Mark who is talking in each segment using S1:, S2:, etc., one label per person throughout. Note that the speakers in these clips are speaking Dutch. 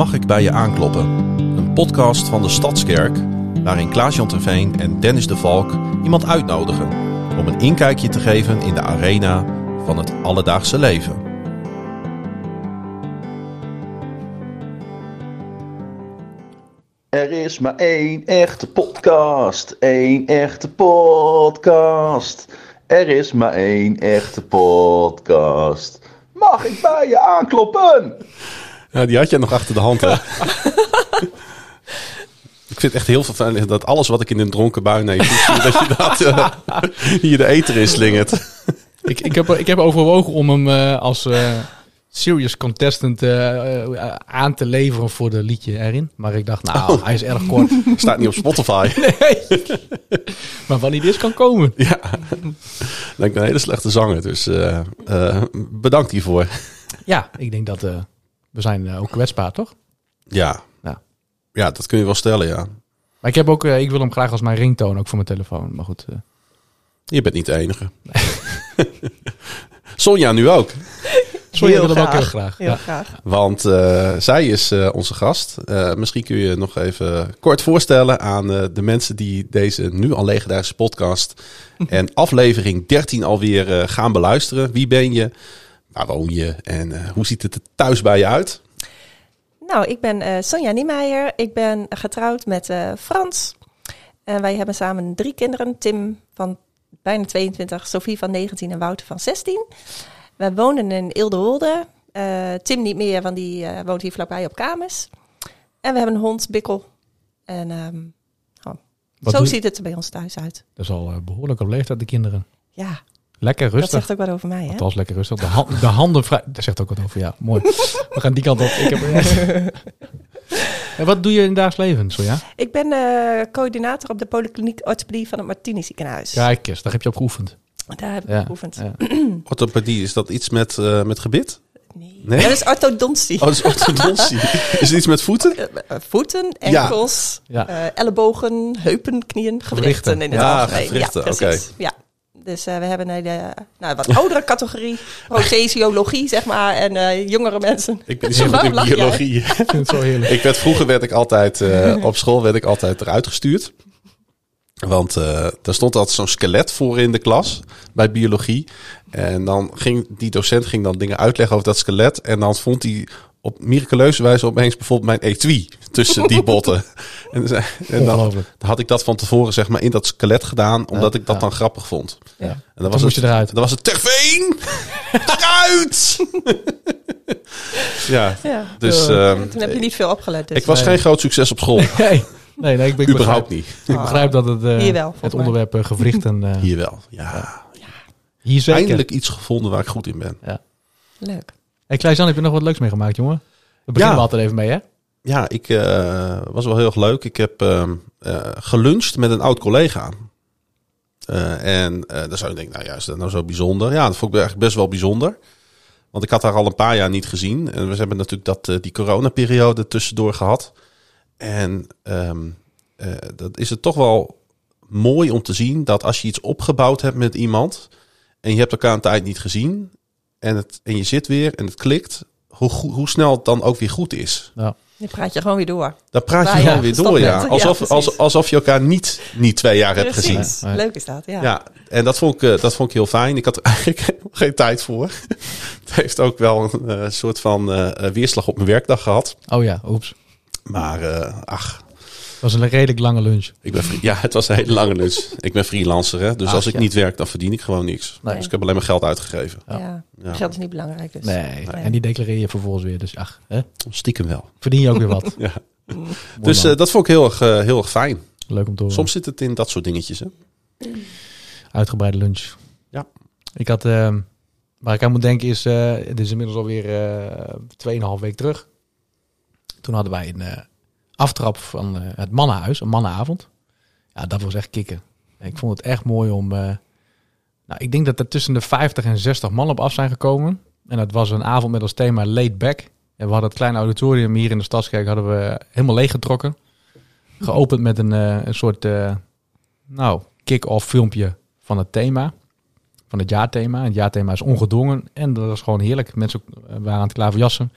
S1: Mag ik bij je aankloppen? Een podcast van de Stadskerk waarin Klaas-Jan Terveen en Dennis de Valk iemand uitnodigen om een inkijkje te geven in de arena van het alledaagse leven.
S2: Er is maar één echte podcast. één echte podcast. Er is maar één echte podcast. Mag ik bij je aankloppen?
S1: Ja, die had je nog achter de hand, hè? ik vind het echt heel vervelend dat alles wat ik in een dronken bui neem, dat je dat uh, hier de eter in slingert.
S3: ik, ik, heb, ik heb overwogen om hem uh, als uh, serious contestant aan te leveren voor de liedje erin. Maar ik dacht, nou, oh. hij is erg kort.
S1: Staat niet op Spotify.
S3: nee. maar wanneer dit kan komen.
S1: Ja, ik ben een hele slechte zanger, dus bedankt hiervoor.
S3: Ja, ik denk dat we zijn ook kwetsbaar, toch?
S1: Ja. ja. Ja, dat kun je wel stellen, ja.
S3: Maar ik heb ook, ik wil hem graag als mijn ringtoon, ook voor mijn telefoon. Maar goed.
S1: Je bent niet de enige. Sonja nu ook.
S3: Sonja wil hem ook heel graag.
S4: Heel graag.
S1: Want uh, zij is uh, onze gast. Uh, misschien kun je nog even kort voorstellen aan de mensen die deze nu al legendarische podcast en aflevering 13 alweer gaan beluisteren. Wie ben je? Waar woon je? En hoe ziet het er thuis bij je uit?
S4: Nou, ik ben Sonja Niemeyer. Ik ben getrouwd met Frans. En wij hebben samen drie kinderen. Tim van bijna 22, Sophie van 19 en Wouter van 16. We wonen in Ilderwolde. Uh, Tim niet meer, want die uh, woont hier vlakbij op kamers. En we hebben een hond, Bikkel. En um, oh, zo ziet het er bij ons thuis uit.
S3: Dat is al uh, behoorlijk op leeftijd, de kinderen.
S4: Ja.
S3: Lekker rustig.
S4: Dat zegt ook wat over mij, hè?
S3: was lekker rustig. De, ha de handen vrij... Dat zegt ook wat over, ja. Mooi. We gaan die kant op. Ik heb... En wat doe je in het dagelijks leven, Sonja?
S4: Ik ben uh, coördinator op de polykliniek orthopedie van het Martini ziekenhuis.
S3: Kijk eens, daar heb je op geoefend.
S4: Daar heb ik ja, geoefend. Ja.
S1: orthopedie, is dat iets met, uh, met gebit?
S4: Nee. nee. dat is orthodontie.
S1: Oh, dat is orthodontie. is het iets met voeten?
S4: Uh, voeten, enkels, ja. ellebogen, heupen, knieën, gewrichten in het
S1: ja,
S4: algemeen.
S1: Gewrichten,
S4: ja,
S1: Okay.
S4: Ja, dus uh, we hebben een hele, nou, wat oudere categorie, procesiologie, zeg maar, en uh, jongere mensen.
S1: Ik ben niet zo goed in biologie.
S3: Ik vind het zo heerlijk.
S1: Ik werd, vroeger werd ik altijd, uh, op school werd ik altijd eruit gestuurd. Want er stond altijd zo'n skelet voor in de klas bij biologie. En dan ging die docent ging dan dingen uitleggen over dat skelet. En dan vond hij op miraculeuze wijze opeens bijvoorbeeld mijn etui tussen die botten. en, en dan, had ik dat van tevoren zeg maar in dat skelet gedaan, omdat ik dat ja. dan grappig vond.
S3: Ja. En
S1: dan was
S3: moest
S1: het,
S3: je eruit.
S1: Dan was het Terveen! eruit! ja,
S4: ja.
S1: dus...
S4: Uh, Toen heb je niet veel opgelet. Dus.
S1: Ik was nee. geen groot succes op school.
S3: nee. Nee, nee, ik, ben,
S1: Überhaupt
S3: begrijp,
S1: niet.
S3: Ik begrijp dat het, uh,
S4: wel,
S3: het onderwerp uh, gewrichten... Uh,
S1: Hier wel, ja.
S3: Hier zeker.
S1: Eindelijk iets gevonden waar ik goed in ben.
S3: Ja.
S4: Leuk.
S3: Hey Kleis-Jan, heb je nog wat leuks meegemaakt, jongen? We beginnen
S1: Ja.
S3: altijd even mee, hè?
S1: Ja, ik uh, was wel heel erg leuk. Ik heb uh, uh, geluncht met een oud collega. en dan zou je denken, nou ja, is dat nou zo bijzonder? Ja, dat vond ik eigenlijk best wel bijzonder. Want ik had haar al een paar jaar niet gezien. En we hebben natuurlijk dat, die coronaperiode tussendoor gehad. En um, dat is het toch wel mooi om te zien dat als je iets opgebouwd hebt met iemand... en je hebt elkaar een tijd niet gezien... en, het, en je zit weer en het klikt hoe, hoe snel het dan ook weer goed is.
S3: Ja.
S4: Dan praat je gewoon weer door.
S1: Dan praat je
S4: Nou
S1: gewoon
S4: ja,
S1: weer door, ja. Alsof, als, alsof je elkaar niet, niet twee jaar hebt gezien.
S4: Leuk is dat, ja.
S1: Ja, en dat vond, ik, eh, dat vond ik heel fijn. Ik had er eigenlijk geen tijd voor. Het heeft ook wel een eh, soort van eh, weerslag op mijn werkdag gehad.
S3: Oh ja, oeps.
S1: Maar eh, ach,
S3: was een redelijk lange lunch.
S1: ik ben, ja, het was een hele lange lunch. Ik ben freelancer, hè? dus
S3: Ach,
S1: als ik
S3: ja.
S1: niet werk, dan verdien ik gewoon niks.
S3: Nee.
S1: Dus ik heb alleen maar geld uitgegeven.
S4: Ja.
S1: Ja.
S4: Geld is niet belangrijk dus.
S3: Nee. En die declareer je vervolgens weer. Dus ach, hè?
S1: Stiekem wel.
S3: verdien je ook weer wat.
S1: Ja.
S4: Mm.
S1: Dus eh, dat vond ik heel erg, eh, heel erg fijn.
S3: Leuk om te horen.
S1: Soms zit het in dat soort dingetjes. Hè?
S3: Uitgebreide lunch.
S1: Ja.
S3: Ik had, ehm, waar ik aan moet denken is, eh het is inmiddels alweer eh 2,5 week terug. Toen hadden wij een eh, aftrap van eh, het mannenhuis, een mannenavond. Ja, dat was echt kicken. Ik vond het echt mooi om, eh, nou, ik denk dat er tussen de 50 en 60 man op af zijn gekomen. En dat was een avond met als thema laid back. En we hadden het kleine auditorium hier in de Stadskerk hadden we helemaal leeggetrokken. Geopend met een, eh, een soort, nou, kick-off filmpje van het thema. Van het jaarthema. Het jaarthema is ongedwongen. En dat was gewoon heerlijk. Mensen waren aan het klaverjassen.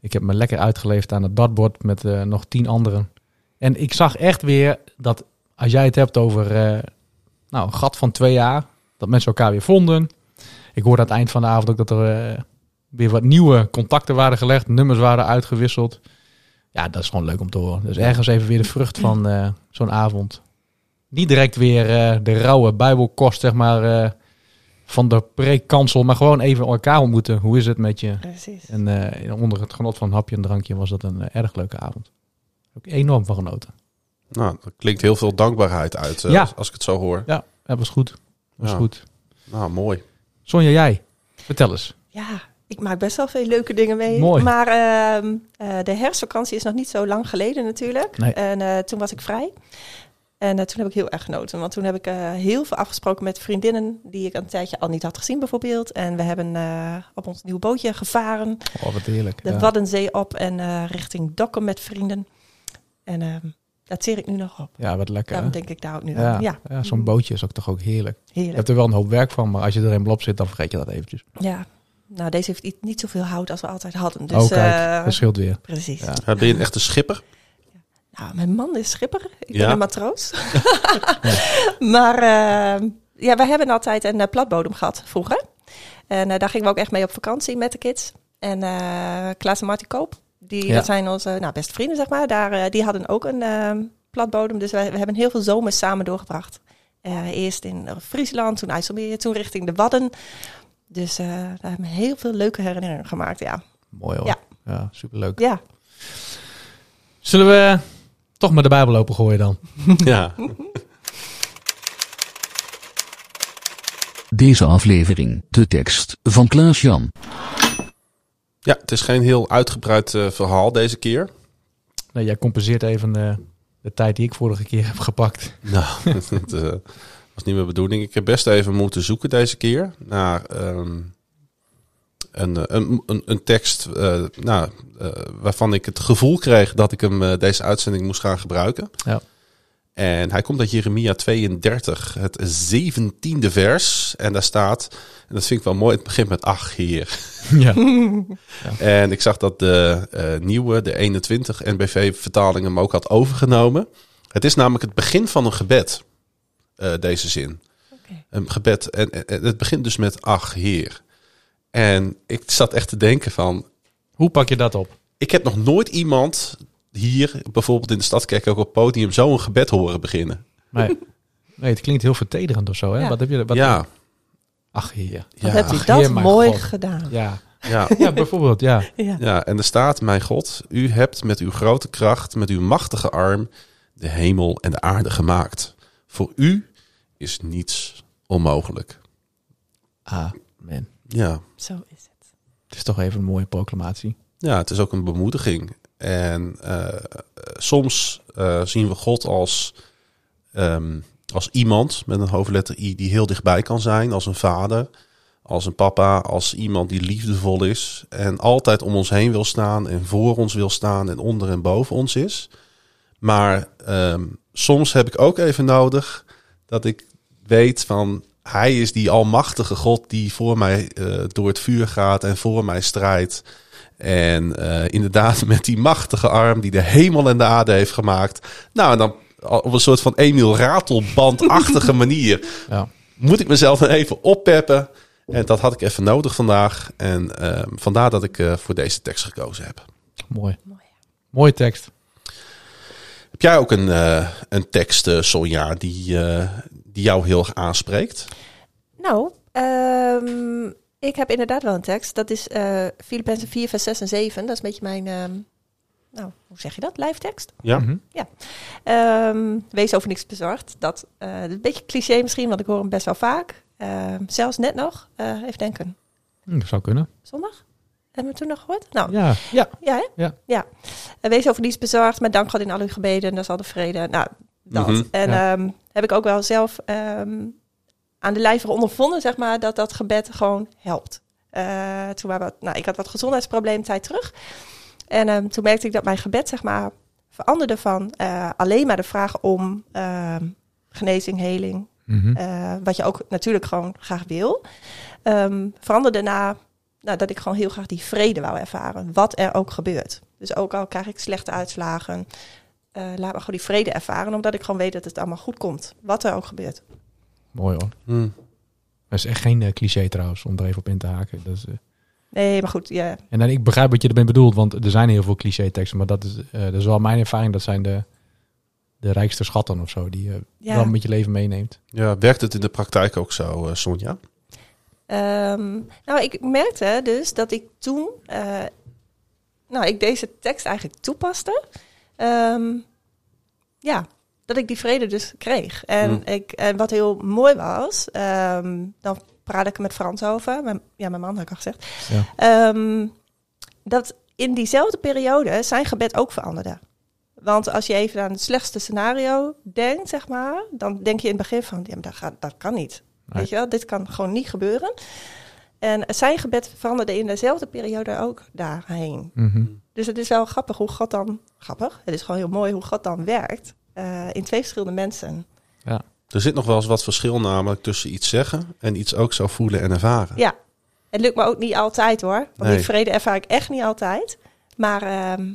S3: Ik heb me lekker uitgeleefd aan het dartbord met eh, nog tien anderen. En ik zag echt weer dat als jij het hebt over eh, nou, een gat van twee jaar, dat mensen elkaar weer vonden. Ik hoorde aan het eind van de avond ook dat er eh, weer wat nieuwe contacten waren gelegd, nummers waren uitgewisseld. Ja, dat is gewoon leuk om te horen. Dus ergens even weer de vrucht van zo'n avond. Niet direct weer de rauwe bijbelkost, zeg maar, van de preekkansel, maar gewoon even elkaar ontmoeten. Hoe is het met je?
S4: Precies.
S3: En eh, onder het genot van een hapje en drankje was dat een eh, erg leuke avond. Ook enorm van genoten.
S1: Nou, er klinkt heel veel dankbaarheid uit eh,
S3: Ja.
S1: als, als ik het zo hoor.
S3: Ja, dat was goed. Was
S1: Ja.
S3: goed.
S1: Nou, mooi.
S3: Sonja, jij? Vertel eens.
S4: Ja, ik maak best wel veel leuke dingen mee.
S3: Mooi.
S4: Maar ehm, eh, de herfstvakantie is nog niet zo lang geleden natuurlijk.
S3: Nee.
S4: En eh, toen was ik vrij. En eh, toen heb ik heel erg genoten. Want toen heb ik eh, heel veel afgesproken met vriendinnen die ik een tijdje al niet had gezien bijvoorbeeld. En we hebben eh, op ons nieuw bootje gevaren.
S3: Oh, wat heerlijk.
S4: De
S3: Ja.
S4: Waddenzee op en eh, richting Dokkum met vrienden. En ehm, dat zeer ik nu nog op.
S3: Ja, wat lekker.
S4: Daarom
S3: hè?
S4: denk ik daar ook nu
S3: Ja,
S4: aan. Ja,
S3: ja. zo'n bootje is ook toch ook heerlijk. Je hebt er wel een hoop werk van, maar als je er eenmaal op zit, dan vergeet je dat eventjes.
S4: Ja, nou deze heeft niet, zoveel hout als we altijd hadden. Dus,
S3: oh, kijk,
S4: eh,
S3: dat scheelt weer.
S4: precies.
S3: Ja.
S1: Ja, ben je een echte schipper?
S4: Nou, mijn man is schipper. Ik
S1: Ja?
S4: ben een matroos. maar eh, ja, wij hebben altijd een eh, platbodem gehad vroeger. En eh, daar gingen we ook echt mee op vakantie met de kids. En eh Klaas en Marty Koop, die,
S3: Ja.
S4: dat zijn onze nou, beste vrienden, zeg maar. Daar, die hadden ook een eh, platbodem. Dus wij, we hebben heel veel zomers samen doorgebracht. Eerst in Friesland, toen IJsselmeer, toen richting de Wadden. Dus eh, daar hebben we heel veel leuke herinneringen gemaakt, ja.
S3: Mooi hoor.
S4: Ja.
S3: Ja, superleuk.
S4: Ja,
S3: Zullen we toch maar de Bijbel open gooien dan?
S1: ja.
S5: Deze aflevering, de tekst van Klaas-Jan.
S1: ja, het is geen heel uitgebreid eh, verhaal deze keer.
S3: Nee, jij compenseert even eh, de tijd die ik vorige keer heb gepakt.
S1: Nou, dat eh, was niet mijn bedoeling. Ik heb best even moeten zoeken deze keer naar ehm, een, eh, een, een, een tekst eh, nou, eh, waarvan ik het gevoel kreeg dat ik hem deze uitzending moest gaan gebruiken.
S3: Ja.
S1: En hij komt uit Jeremia 32, het zeventiende vers. En daar staat, en dat vind ik wel mooi, het begint met ach heer.
S3: ja.
S1: En ik zag dat de eh, nieuwe, de 21 NBV-vertaling hem ook had overgenomen. Het is namelijk het begin van een gebed, eh, deze zin.
S4: Oké.
S1: Een gebed. En het begint dus met ach, heer. En ik zat echt te denken van...
S3: Hoe pak je dat op?
S1: Ik heb nog nooit iemand hier, bijvoorbeeld in de Stadkerk, ook op het podium, zo een gebed horen beginnen.
S3: Nee, nee het klinkt heel vertederend of zo. Hè?
S4: Ja.
S3: Wat heb je? Wat,
S1: ja,
S3: Ach, heer.
S4: wat
S1: ja,
S4: hebt u
S3: Ach,
S4: dat mooi
S3: God.
S4: gedaan.
S3: Ja.
S1: ja.
S3: ja, bijvoorbeeld, ja.
S4: Ja.
S1: Ja, en er staat, mijn God, u hebt met uw grote kracht, met uw machtige arm, de hemel en de aarde gemaakt. Voor u is niets onmogelijk.
S3: Amen.
S1: Ja,
S4: Zo is het.
S3: Het is toch even een mooie proclamatie.
S1: ja het is ook een bemoediging. En eh, eh, soms eh, zien we God als, ehm, als iemand met een hoofdletter I die heel dichtbij kan zijn, als een vader, als een papa, als iemand die liefdevol is en altijd om ons heen wil staan en voor ons wil staan en onder en boven ons is. Maar ehm, soms heb ik ook even nodig dat ik weet van hij is die almachtige God die voor mij eh, door het vuur gaat en voor mij strijdt. En eh, inderdaad met die machtige arm die de hemel en de aarde heeft gemaakt. Nou, en dan op een soort van Emiel Ratelband-achtige manier
S3: Ja.
S1: moet ik mezelf dan even oppeppen. En dat had ik even nodig vandaag. En ehm, vandaar dat ik eh, voor deze tekst gekozen heb.
S3: Mooi. Mooie tekst.
S1: Heb jij ook een, eh, een tekst, Sonja, die, eh, die jou heel erg aanspreekt?
S4: Nou, ehm, ik heb inderdaad wel een tekst. Dat is eh Filippenzen 4, vers 6 en 7. Dat is een beetje mijn, ehm, nou, hoe zeg je dat? Lijftekst.
S1: Ja.
S3: Mhm.
S4: Ehm, wees over niks bezorgd. Dat eh, is een beetje cliché misschien, want ik hoor hem best wel vaak. Ehm, zelfs net nog. Eh, even denken.
S3: Hm, Dat zou kunnen.
S4: Zondag? Hebben we het toen nog gehoord? Nou,
S3: Ja, ja.
S4: ja, hè?
S3: Ja.
S4: ja. Eh, wees over niets bezorgd, met dank God in al uw gebeden. En dat is al de vrede. Nou, dat.
S1: Mhm,
S4: en
S3: ja.
S4: ehm, heb ik ook wel zelf ehm, aan de lijve ondervonden, zeg maar, dat dat gebed gewoon helpt. Eh, toen waren we, nou, ik had wat gezondheidsprobleem tijd terug. En ehm, toen merkte ik dat mijn gebed, zeg maar, veranderde van eh, alleen maar de vraag om ehm, genezing, heling,
S3: Mhm.
S4: eh, wat je ook natuurlijk gewoon graag wil. Ehm, veranderde naar nou, dat ik gewoon heel graag die vrede wou ervaren. Wat er ook gebeurt. Dus ook al krijg ik slechte uitslagen. laat me gewoon die vrede ervaren. Omdat ik gewoon weet dat het allemaal goed komt. Wat er ook gebeurt.
S3: Mooi hoor.
S1: Hm.
S3: Dat is echt geen eh, cliché trouwens, om er even op in te haken. Dat is, eh,
S4: Nee, maar goed. Ja,
S3: En dan, ik begrijp wat je ermee bedoelt, want er zijn heel veel cliché teksten, maar dat is, eh, dat is wel mijn ervaring. Dat zijn de, de rijkste schatten of zo, die je
S4: Ja.
S3: wel met je leven meeneemt.
S1: Ja, werkt het in de praktijk ook zo, eh, Sonja?
S4: Ehm, nou, ik merkte dus dat ik toen, eh, nou, ik deze tekst eigenlijk toepaste. Ehm, ja, dat ik die vrede dus kreeg. En,
S1: Hmm.
S4: ik, en wat heel mooi was, ehm, dan praat ik er met Frans over. Mijn, ja, mijn man had ik al gezegd.
S3: Ja.
S4: Ehm, dat in diezelfde periode zijn gebed ook veranderde. Want als je even aan het slechtste scenario denkt, zeg maar, dan denk je in het begin van, ja, maar dat, gaat, dat kan niet.
S3: Nee.
S4: Weet je wel, dit kan gewoon niet gebeuren. En zijn gebed veranderde in dezelfde periode ook daarheen.
S3: Mhm.
S4: Dus het is wel grappig hoe God dan, grappig, het is gewoon heel mooi hoe God dan werkt eh, in twee verschillende mensen.
S1: Er zit nog wel eens wat verschil namelijk tussen iets zeggen en iets ook zo voelen en ervaren.
S4: Ja, het lukt me ook niet altijd hoor. Want
S1: Nee.
S4: die vrede ervaar ik echt niet altijd. Maar ehm,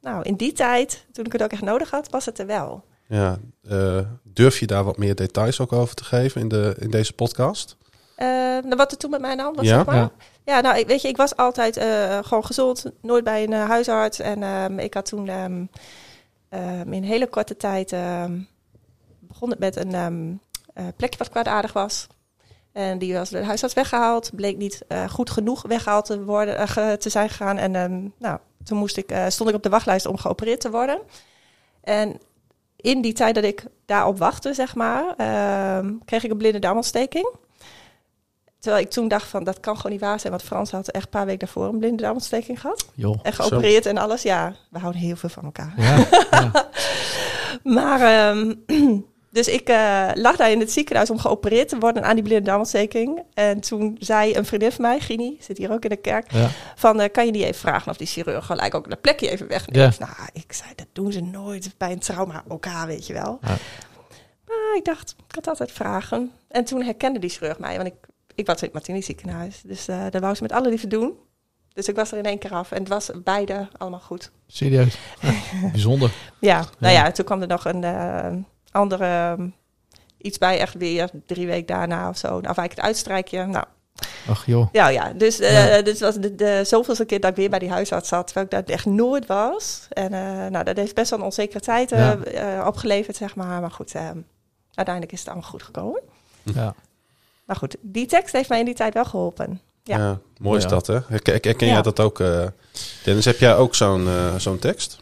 S4: nou, in die tijd, toen ik het ook echt nodig had, was het er wel.
S1: Ja, eh, durf je daar wat meer details ook over te geven in, de, in deze podcast?
S4: Eh, nou, wat er toen met mij aan de hand was,
S1: Ja?
S4: zeg maar.
S3: Ja.
S4: Ja, nou, ik, weet je, ik was altijd eh, gewoon gezond, nooit bij een huisarts. En ehm, ik had toen ehm, ehm, in hele korte tijd ehm, begon het met een ehm, eh, plekje wat kwaadaardig was. En die was door de huisarts weggehaald. Bleek niet eh, goed genoeg weggehaald te, worden, eh, te zijn gegaan. En nou, toen moest ik, stond ik op de wachtlijst om geopereerd te worden. En in die tijd dat ik daarop wachtte, zeg maar, kreeg ik een blinde darmontsteking. Terwijl ik toen dacht van, dat kan gewoon niet waar zijn. Want Frans had echt een paar weken daarvoor een blinde darmontsteking gehad. En geopereerd en alles. Ja, we houden heel veel van elkaar.
S3: Ja, ja.
S4: Maar, ehm, dus ik eh, lag daar in het ziekenhuis om geopereerd te worden aan die blinde darmontsteking. En toen zei een vriendin van mij, Gini, zit hier ook in de kerk,
S3: ja.
S4: van eh, kan je niet even vragen of die chirurg gelijk ook dat plekje even wegneemt. Nou, ik zei, dat doen ze nooit bij een trauma elkaar, weet je wel. Maar ik dacht, ik had altijd vragen. En toen herkende die chirurg mij, want ik, ik was in het Martini ziekenhuis. Dus eh dat wou ze met alle liefde doen. Dus ik was er in één keer af en het was beide allemaal goed.
S3: Serieus. Ja, bijzonder.
S4: Ja, nou
S3: Ja.
S4: toen kwam er nog een eh, andere ehm, iets bij, echt weer drie weken daarna of zo. Eigenlijk het uitstrijkje. Nou,
S3: Ach joh.
S4: ja, ja. Dus
S3: Ja.
S4: dit was de, de zoveelste keer dat ik weer bij die huisarts zat, terwijl ik daar echt nooit was. En nou, dat heeft best wel een onzekere tijd
S3: Ja.
S4: opgeleverd, zeg maar. Maar goed, eh, uiteindelijk is het allemaal goed gekomen.
S3: Ja.
S4: Maar goed, die tekst heeft mij in die tijd wel geholpen. Ja.
S1: mooi is
S3: Ja.
S1: dat, hè? Herken, herken
S4: Ja.
S1: jij dat ook, eh, Dennis? Heb jij ook zo'n eh, zo'n tekst?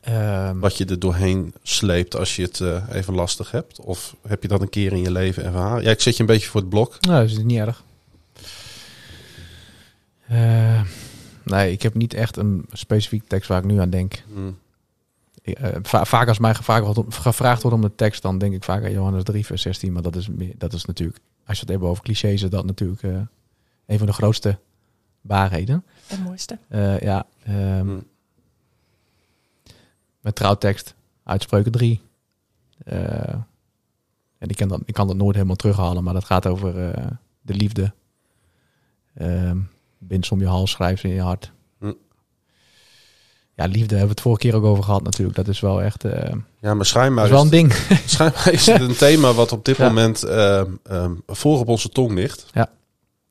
S3: Ehm,
S1: Wat je er doorheen sleept als je het eh, even lastig hebt? Of heb je dat een keer in je leven ervaren? Ja, ik zet je een beetje voor het blok.
S3: Nou, dat is niet erg. Eh, nee, ik heb niet echt een specifieke tekst waar ik nu aan denk.
S1: Hm.
S3: Eh, va- vaak als mij gevraagd wordt, om, gevraagd wordt om de tekst, dan denk ik vaak aan Johannes 3, vers 16. Maar dat is, meer, dat is natuurlijk, als je het hebben over clichés, is dat natuurlijk eh, een van de grootste waarheden.
S4: Het mooiste.
S3: Eh, ja,
S1: Hm.
S3: met trouwtekst, uitspreuken 3. Eh, en ik kan, dat, ik kan dat nooit helemaal terughalen, maar dat gaat over eh, de liefde. Ehm bind ze om je hals, schrijf ze in je hart. Ja, liefde hebben we het vorige keer ook over gehad natuurlijk. Dat is wel echt eh,
S1: Ja, maar schijnbaar
S3: is wel een ding.
S1: het, schijnbaar is het een thema wat op dit
S3: Ja.
S1: moment ehm, voor op onze tong ligt.
S3: Ja.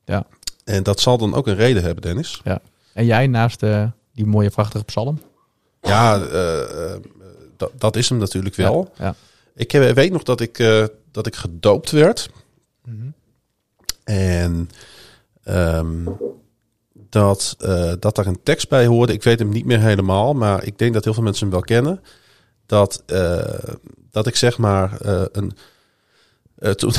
S3: Ja.
S1: En dat zal dan ook een reden hebben, Dennis.
S3: En jij naast eh, die mooie prachtige psalm?
S1: Ja, dat, is hem natuurlijk wel.
S3: Ja.
S1: Ik eh, weet nog dat ik, dat ik gedoopt werd.
S3: Mhm.
S1: En ehm, dat, eh, dat daar een tekst bij hoorde. Ik weet hem niet meer helemaal, maar ik denk dat heel veel mensen hem wel kennen. Dat, eh, dat ik zeg maar eh, een. eh, toen,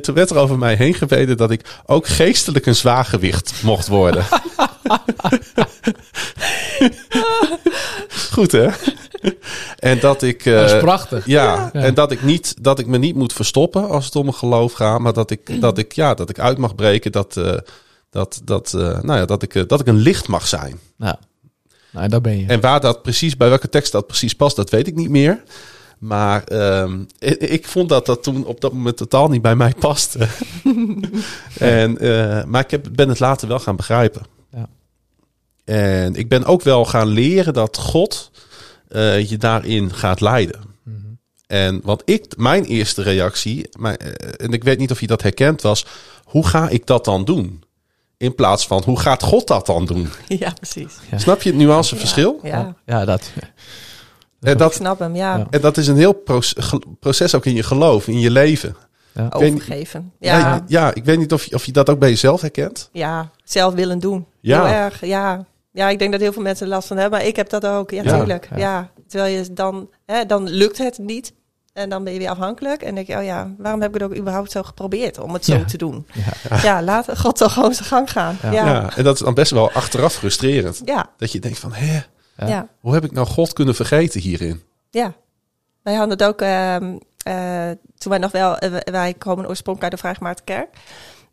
S1: toen werd er over mij heen gebeden dat ik ook geestelijk een zwaargewicht mocht worden. Goed hè? En dat ik. eh,
S3: dat is prachtig.
S1: ja,
S3: Ja.
S1: en dat ik, niet, dat ik me niet moet verstoppen als het om mijn geloof gaat. Maar dat ik, dat ik, ja, dat ik uit mag breken. Dat, eh, dat, dat, eh, nou ja, dat, ik, eh, dat ik een licht mag zijn.
S3: Nou, nou daar ben je.
S1: En waar dat precies, bij welke tekst dat precies past, dat weet ik niet meer. Maar ehm, ik, ik vond dat dat toen op dat moment totaal niet bij mij paste. en, eh, maar ik heb, ben het later wel gaan begrijpen.
S3: Ja.
S1: En ik ben ook wel gaan leren dat God je daarin gaat leiden.
S3: Mhm.
S1: En wat ik, mijn eerste reactie, maar, en ik weet niet of je dat herkent, was: hoe ga ik dat dan doen? In plaats van hoe gaat God dat dan doen?
S4: Ja, precies.
S3: Ja.
S1: Snap je het nuanceverschil?
S4: Ja,
S3: Ja, dat.
S1: En
S4: ik
S1: dat,
S4: snap hem. Ja,
S1: en dat is een heel proces, ook in je geloof, in je leven.
S3: Ja.
S4: overgeven.
S1: Ja,
S4: Ja,
S1: ja, ik weet niet of je, of je dat ook bij jezelf herkent.
S4: ja, zelf willen doen.
S1: Ja.
S4: Heel erg, ja. Ja, ik denk dat heel veel mensen er last van hebben. Maar ik heb dat ook, ja,
S1: Ja.
S4: tuurlijk.
S3: Ja.
S4: Ja. Terwijl je dan, hè, dan lukt het niet. En dan ben je weer afhankelijk. En denk je, oh ja, waarom heb ik het ook überhaupt zo geprobeerd om het zo
S3: Ja.
S4: te doen?
S3: Ja.
S4: Ja, laat God toch gewoon zijn gang gaan.
S3: Ja.
S4: Ja,
S1: Ja.
S4: ja,
S1: en dat is dan best wel achteraf frustrerend.
S4: ja,
S1: Dat je denkt van, hè,
S3: Ja.
S4: ja.
S1: hoe heb ik nou God kunnen vergeten hierin?
S4: Wij hadden het ook, ehm, eh, toen wij nog wel, eh, wij komen oorspronkelijk uit de Vraagmaartenkerk.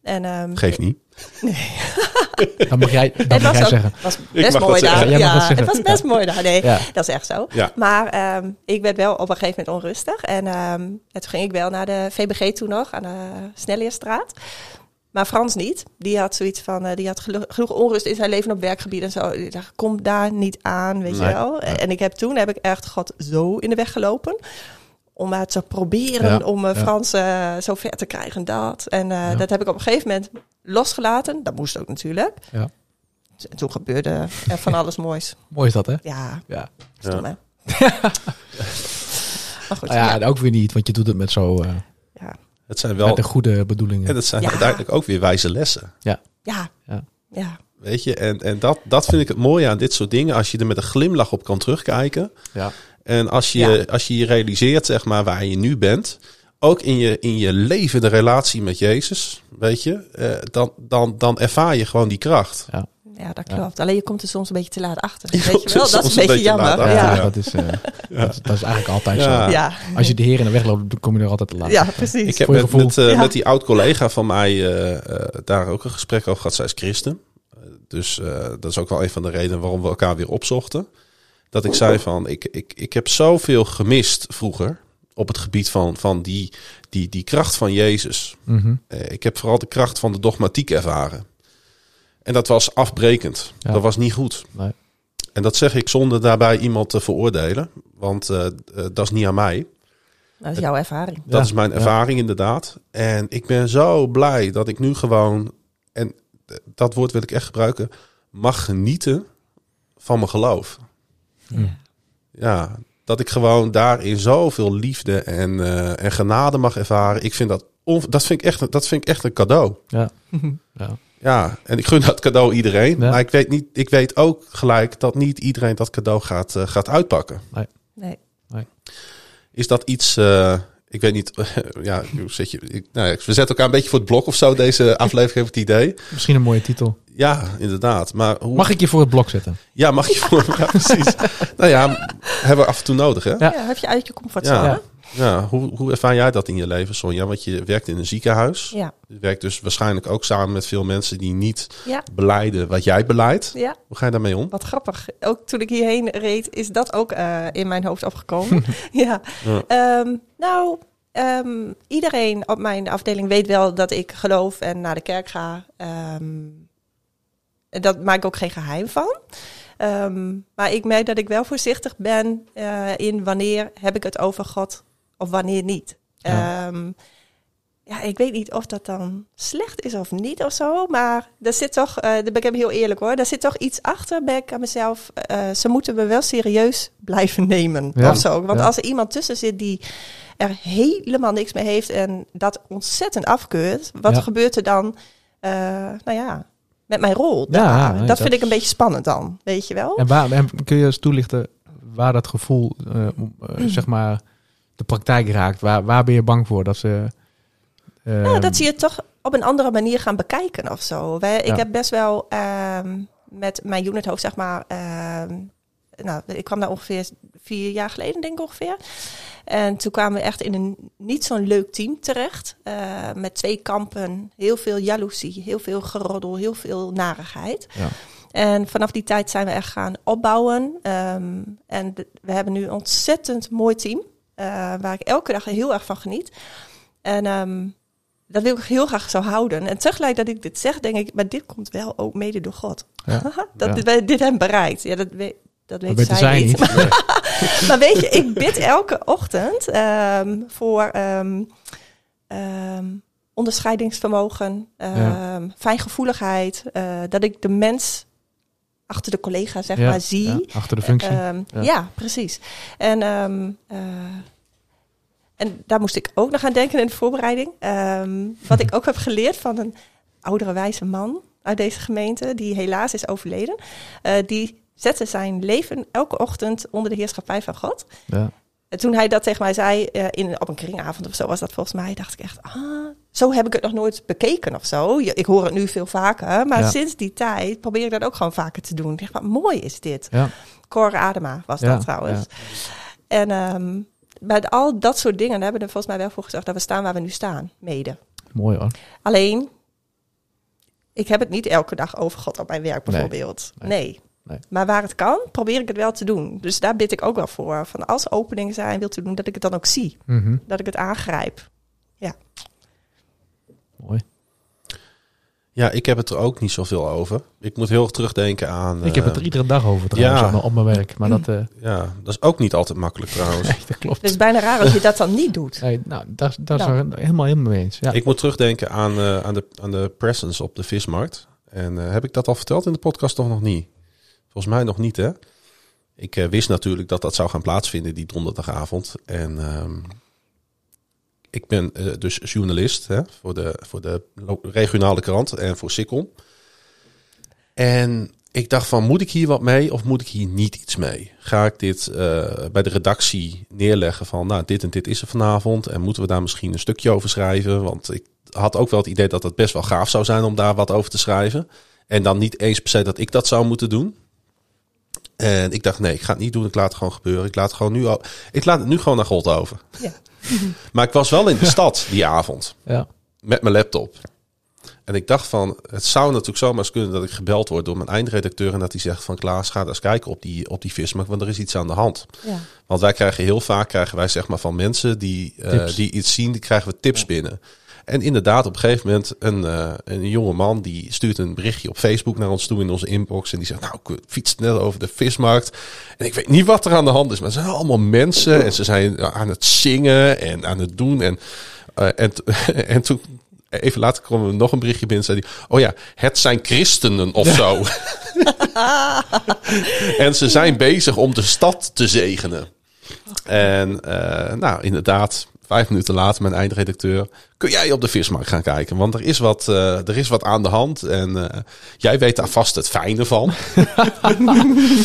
S4: En ehm,
S1: Geef niet.
S3: Dan mag jij, dan
S4: het
S3: mag
S4: was
S3: jij
S4: ook
S3: zeggen.
S4: was
S1: Ik
S4: best mooi
S1: zeggen.
S4: daar.
S3: Ja,
S4: Ja, het was best mooi daar. Nee,
S3: Ja.
S4: dat is echt zo.
S1: Ja.
S4: Maar ehm, ik werd wel op een gegeven moment onrustig. En, ehm, en toen ging ik wel naar de VBG toen nog, aan de Snelleerstraat. Maar Frans niet. Die had zoiets van, eh, die had genoeg onrust in zijn leven op werkgebied en zo. Die dacht, kom daar niet aan, weet
S1: Nee.
S4: je wel. En ik heb toen heb ik echt God zo in de weg gelopen. Om maar te proberen
S3: Ja,
S4: om
S3: ja.
S4: Frans eh, zo ver te krijgen en dat. En eh,
S3: Ja.
S4: dat heb ik op een gegeven moment losgelaten. Dat moest ook natuurlijk.
S3: Ja.
S4: En toen gebeurde er van alles moois.
S3: Mooi is dat, hè?
S4: Ja,
S3: Ja.
S4: stom hè. maar goed,
S3: Nou ja,
S4: ja.
S3: en ook weer niet, want je doet het met zo uh,
S4: Ja.
S1: Het zijn
S3: met
S1: wel,
S3: de goede bedoelingen.
S1: en het zijn
S4: Ja.
S1: uiteindelijk ook weer wijze lessen.
S4: Ja.
S3: Ja.
S4: Ja.
S1: Weet je, en, en dat, dat vind ik het mooie aan dit soort dingen. Als je er met een glimlach op kan terugkijken.
S3: Ja.
S1: En als je,
S4: Ja.
S1: als je je realiseert, zeg maar, waar je nu bent. Ook in je, in je leven, de relatie met Jezus, weet je. eh, dan, dan, dan ervaar je gewoon die kracht.
S4: Ja, dat
S3: Ja.
S4: klopt. Alleen je komt er soms een beetje te laat achter.
S1: Je
S4: Weet je wel? Dat is een beetje
S1: beetje
S4: jammer.
S1: laat
S3: Ja. Dat, is, eh, dat, dat is eigenlijk altijd
S1: Ja.
S3: zo.
S4: Ja.
S3: Als je de heer in de weg loopt, dan kom je er altijd te laat.
S4: ja, precies.
S1: Ik heb met, eh,
S4: Ja.
S1: met die oud-collega van mij eh, eh, daar ook een gesprek over gehad. Zij is christen. Eh, dus eh, dat is ook wel een van de redenen waarom we elkaar weer opzochten. Dat ik zei van, ik, ik, ik heb zoveel gemist vroeger op het gebied van, van die, die, die kracht van Jezus.
S3: Mhm.
S1: Eh, ik heb vooral de kracht van de dogmatiek ervaren. En dat was afbrekend.
S3: Ja.
S1: Dat was niet goed.
S3: Nee.
S1: En dat zeg ik zonder daarbij iemand te veroordelen. Want eh, eh, dat is niet aan mij.
S4: Dat is jouw ervaring.
S1: Dat
S3: Ja,
S1: is mijn
S3: ja.
S1: ervaring inderdaad. En ik ben zo blij dat ik nu gewoon, en dat woord wil ik echt gebruiken, mag genieten van mijn geloof.
S3: Mm.
S1: Ja, dat ik gewoon daarin zoveel liefde en, eh, en genade mag ervaren. Ik vind dat, on, dat, vind ik echt, dat vind ik echt een cadeau.
S3: Ja. ja.
S1: Ja, en ik gun dat cadeau iedereen.
S3: Ja.
S1: Maar ik weet, niet, ik weet ook gelijk dat niet iedereen dat cadeau gaat, eh, gaat uitpakken.
S4: Nee.
S1: Is dat iets, eh, ik weet niet, ja, hoe zet je, ik, nou ja, we zetten elkaar een beetje voor het blok of zo, deze aflevering heb ik het idee.
S3: Misschien een mooie titel.
S1: Ja, inderdaad. Maar hoe,
S3: Mag ik je voor het blok zetten?
S1: Ja, mag je voor, ja, precies. nou ja, hebben we af en toe nodig, hè?
S3: Ja.
S4: Ja, heb je uit je comfortzone.
S1: Ja.
S4: Ja.
S1: Hoe, hoe ervaar jij dat in je leven, Sonja? Want je werkt in een ziekenhuis.
S4: Ja.
S1: Je werkt dus waarschijnlijk ook samen met veel mensen die niet
S4: Ja.
S1: beleiden wat jij beleidt.
S4: ja,
S1: Hoe ga je daarmee om?
S4: wat grappig. Ook toen ik hierheen reed, is dat ook eh, in mijn hoofd opgekomen. ja.
S1: Ja.
S4: Ehm, nou, ehm, iedereen op mijn afdeling weet wel dat ik geloof en naar de kerk ga. En dat maak ik ook geen geheim van. Maar ik merk dat ik wel voorzichtig ben eh, in wanneer heb ik het over God of wanneer niet.
S3: Ja.
S4: Ehm, ja, ik weet niet of dat dan slecht is of niet of zo. Maar er zit toch, daar ben ik even heel eerlijk hoor, daar zit toch iets achter, ik aan mezelf. eh, ze moeten me wel serieus blijven nemen
S3: Ja.
S4: of zo. Want
S3: Ja.
S4: als er iemand tussen zit die er helemaal niks mee heeft en dat ontzettend afkeurt, wat
S3: Ja.
S4: gebeurt er dan, eh, nou ja, met mijn rol?
S3: Ja, nee,
S4: dat,
S3: dat
S4: vind ik een beetje spannend dan, weet je wel?
S3: En, waar, en kun je eens toelichten waar dat gevoel, zeg maar, de praktijk raakt? Waar, waar ben je bang voor dat ze... eh,
S4: Nou, dat ze je toch op een andere manier gaan bekijken of zo. Wij, ik heb best wel ehm, met mijn unithoofd, zeg maar. ehm, nou, ik kwam daar ongeveer vier jaar geleden, denk ik ongeveer. En toen kwamen we echt in een niet zo'n leuk team terecht. eh, met twee kampen, heel veel jaloezie, heel veel geroddel, heel veel narigheid.
S3: Ja.
S4: En vanaf die tijd zijn we echt gaan opbouwen. Ehm, en we hebben nu een ontzettend mooi team. Eh, waar ik elke dag heel erg van geniet. En ehm, dat wil ik heel graag zo houden. En tegelijk dat ik dit zeg, denk ik, maar dit komt wel ook mede door God.
S3: Ja.
S4: dat
S3: Ja.
S4: dit- hebben bereikt. Ja, dat weet, dat weet zij,
S3: zij
S4: niet.
S3: niet.
S4: maar weet je, ik bid elke ochtend ehm, voor ehm, ehm, onderscheidingsvermogen, ehm, fijngevoeligheid. eh, dat ik de mens achter de collega, zeg
S3: Ja,
S4: maar, zie.
S3: ja, achter de functie.
S4: Ehm,
S3: Ja.
S4: ja. precies. En, ehm, eh, en daar moest ik ook nog aan denken in de voorbereiding. Ehm, wat ik ook heb geleerd van een oudere wijze man uit deze gemeente, die helaas is overleden. Eh, die zette zijn leven elke ochtend onder de heerschappij van God.
S3: ja.
S4: En toen hij dat tegen mij zei, eh, in, op een kringavond of zo was dat volgens mij, dacht ik echt, ah, zo heb ik het nog nooit bekeken of zo. Ik hoor het nu veel vaker, maar
S3: Ja.
S4: sinds die tijd probeer ik dat ook gewoon vaker te doen. Ik wat mooi is dit.
S3: Ja.
S4: Cor Adema was
S3: Ja,
S4: dat trouwens. En ehm, bij al dat soort dingen hebben we er volgens mij wel voor gezorgd dat we staan waar we nu staan, mede.
S3: Mooi hoor.
S4: Alleen, ik heb het niet elke dag over God op mijn werk bijvoorbeeld.
S3: Nee.
S4: Nee.
S3: Nee.
S4: Maar waar het kan, probeer ik het wel te doen. Dus daar bid ik ook wel voor. Van als openingen zijn, wil te doen, dat ik het dan ook zie.
S3: Mhm.
S4: Dat ik het aangrijp.
S3: Mooi.
S1: Ja, ik heb het er ook niet zoveel over. Ik moet heel erg terugdenken aan...
S3: ik heb het
S1: eh,
S3: er iedere dag over trouwens
S1: ja.
S3: op, mijn, op mijn werk. Maar dat, eh
S1: Ja, dat is ook niet altijd makkelijk trouwens.
S3: nee, dat klopt.
S4: Het is bijna raar als je dat dan niet doet.
S3: Nee, nou, daar, daar
S4: Nou.
S3: is helemaal helemaal mee eens. Ja.
S1: Ik moet terugdenken aan, eh, aan, de, aan de presence op de vismarkt. En eh, heb ik dat al verteld in de podcast of nog niet? Volgens mij nog niet, hè? Ik eh, wist natuurlijk dat dat zou gaan plaatsvinden die donderdagavond. En ehm, ik ben eh, dus journalist hè, voor, de, voor de regionale krant en voor Sikkom. En ik dacht van, moet ik hier wat mee of moet ik hier niet iets mee? Ga ik dit eh, bij de redactie neerleggen van, nou, dit en dit is er vanavond. En moeten we daar misschien een stukje over schrijven? Want ik had ook wel het idee dat het best wel gaaf zou zijn om daar wat over te schrijven. En dan niet eens per se dat ik dat zou moeten doen. En ik dacht, nee, ik ga het niet doen. Ik laat het gewoon gebeuren. Ik laat het gewoon nu, ik laat het nu gewoon naar God over.
S4: Ja.
S1: Maar ik was wel in de stad die avond
S3: ja.
S1: met mijn laptop. En ik dacht van, het zou natuurlijk zomaar eens kunnen dat ik gebeld word door mijn eindredacteur en dat hij zegt van Klaas, ga eens kijken op die, op die vismarkt, want er is iets aan de hand.
S4: Ja.
S1: Want wij krijgen heel vaak, krijgen wij zeg maar van mensen die, eh, die iets zien, die krijgen we tips binnen. En inderdaad, op een gegeven moment, een, eh, een jonge man die stuurt een berichtje op Facebook naar ons toe in onze inbox. En die zegt, nou, ik fiets net over de vismarkt. En ik weet niet wat er aan de hand is, maar het zijn allemaal mensen. En ze zijn aan het zingen en aan het doen. En, eh, en, en toen, even later kwam er nog een berichtje binnen. Zei hij, oh ja, het zijn christenen of zo. en ze zijn bezig om de stad te zegenen. En eh, nou, inderdaad, vijf minuten later, mijn eindredacteur. Kun jij op de vismarkt gaan kijken? Want er is wat, eh, er is wat aan de hand. En eh, jij weet daar vast het fijne van.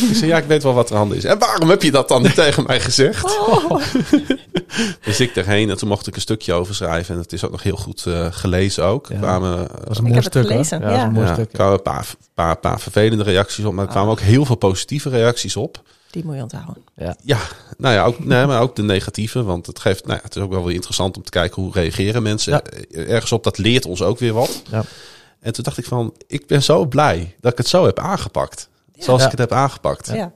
S1: ik zei, ja, ik weet wel wat er aan de hand is. En waarom heb je dat dan niet tegen mij gezegd? dus ik erheen en toen mocht ik een stukje over schrijven. En het is ook nog heel goed eh, gelezen ook.
S3: Ja.
S1: Er kwamen,
S3: Dat was een
S4: Ik
S3: mooi
S4: heb het
S3: stuk.
S4: gelezen,
S3: Ja, dat was een mooi
S1: ja,
S3: stuk.
S1: er kwamen een paar, paar, paar vervelende reacties op. Maar er kwamen ook heel veel positieve reacties op.
S4: Die moet je onthouden.
S1: Ja, nou ja, ook, nee, maar ook de negatieve. Want het, geeft, nou ja, het is ook wel weer interessant om te kijken hoe reageren mensen
S3: Ja.
S1: ergens op. Dat leert ons ook weer wat.
S3: Ja.
S1: En toen dacht ik van, ik ben zo blij dat ik het zo heb aangepakt. Zoals
S3: Ja.
S1: ik het heb aangepakt.
S4: Ja.
S1: Ja,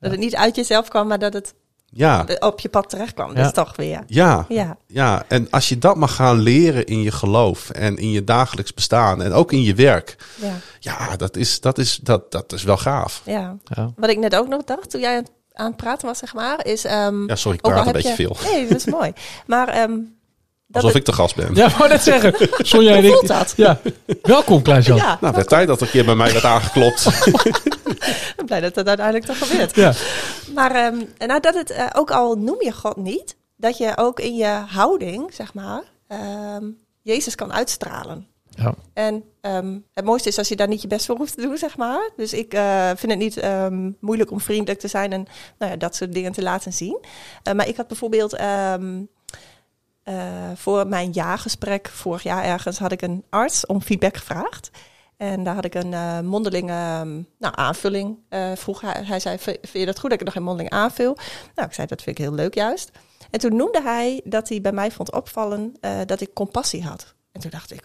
S4: Dat het niet uit jezelf kwam, maar dat het
S1: ja,
S4: op je pad terecht kwam.
S3: Ja.
S4: Is toch weer.
S1: ja,
S4: Ja.
S1: En als je dat mag gaan leren in je geloof en in je dagelijks bestaan en ook in je werk.
S4: Ja.
S1: Ja, dat is, dat is, dat, dat is wel gaaf.
S4: ja.
S3: Ja.
S4: Wat ik net ook nog dacht, toen jij aan het- praten was, zeg maar, is... ehm,
S1: Ja, sorry, ik praat een beetje
S4: je-
S1: veel.
S4: Nee, dat is mooi. Maar ehm,
S1: Alsof
S4: het-
S1: ik de gast ben.
S3: Ja, wou net zeggen. Sonja en
S4: Hoe
S3: ik.
S4: voelt dat?
S3: Ja, welkom Klaas-Jan.
S4: Ja,
S1: Nou, werd tijd dat er een keer bij mij werd aangeklopt.
S4: ik ben blij dat het uiteindelijk toch gebeurt.
S3: Ja.
S4: Maar ehm, nou, dat het, eh, ook al noem je God niet, dat je ook in je houding, zeg maar, ehm, Jezus kan uitstralen.
S3: Ja.
S4: En ehm, het mooiste is als je daar niet je best voor hoeft te doen, zeg maar. Dus ik eh, vind het niet ehm, moeilijk om vriendelijk te zijn en nou ja, dat soort dingen te laten zien. Eh, maar ik had bijvoorbeeld ehm, eh, voor mijn jaargesprek vorig jaar ergens had ik een arts om feedback gevraagd. En daar had ik een eh, mondelinge ehm, nou, aanvulling. eh vroeg hij, hij zei, "V- vind je dat goed dat ik nog een mondeling aanvul? Nou, ik zei, dat vind ik heel leuk juist. En toen noemde hij dat hij bij mij vond opvallen dat ik compassie had. En toen dacht ik,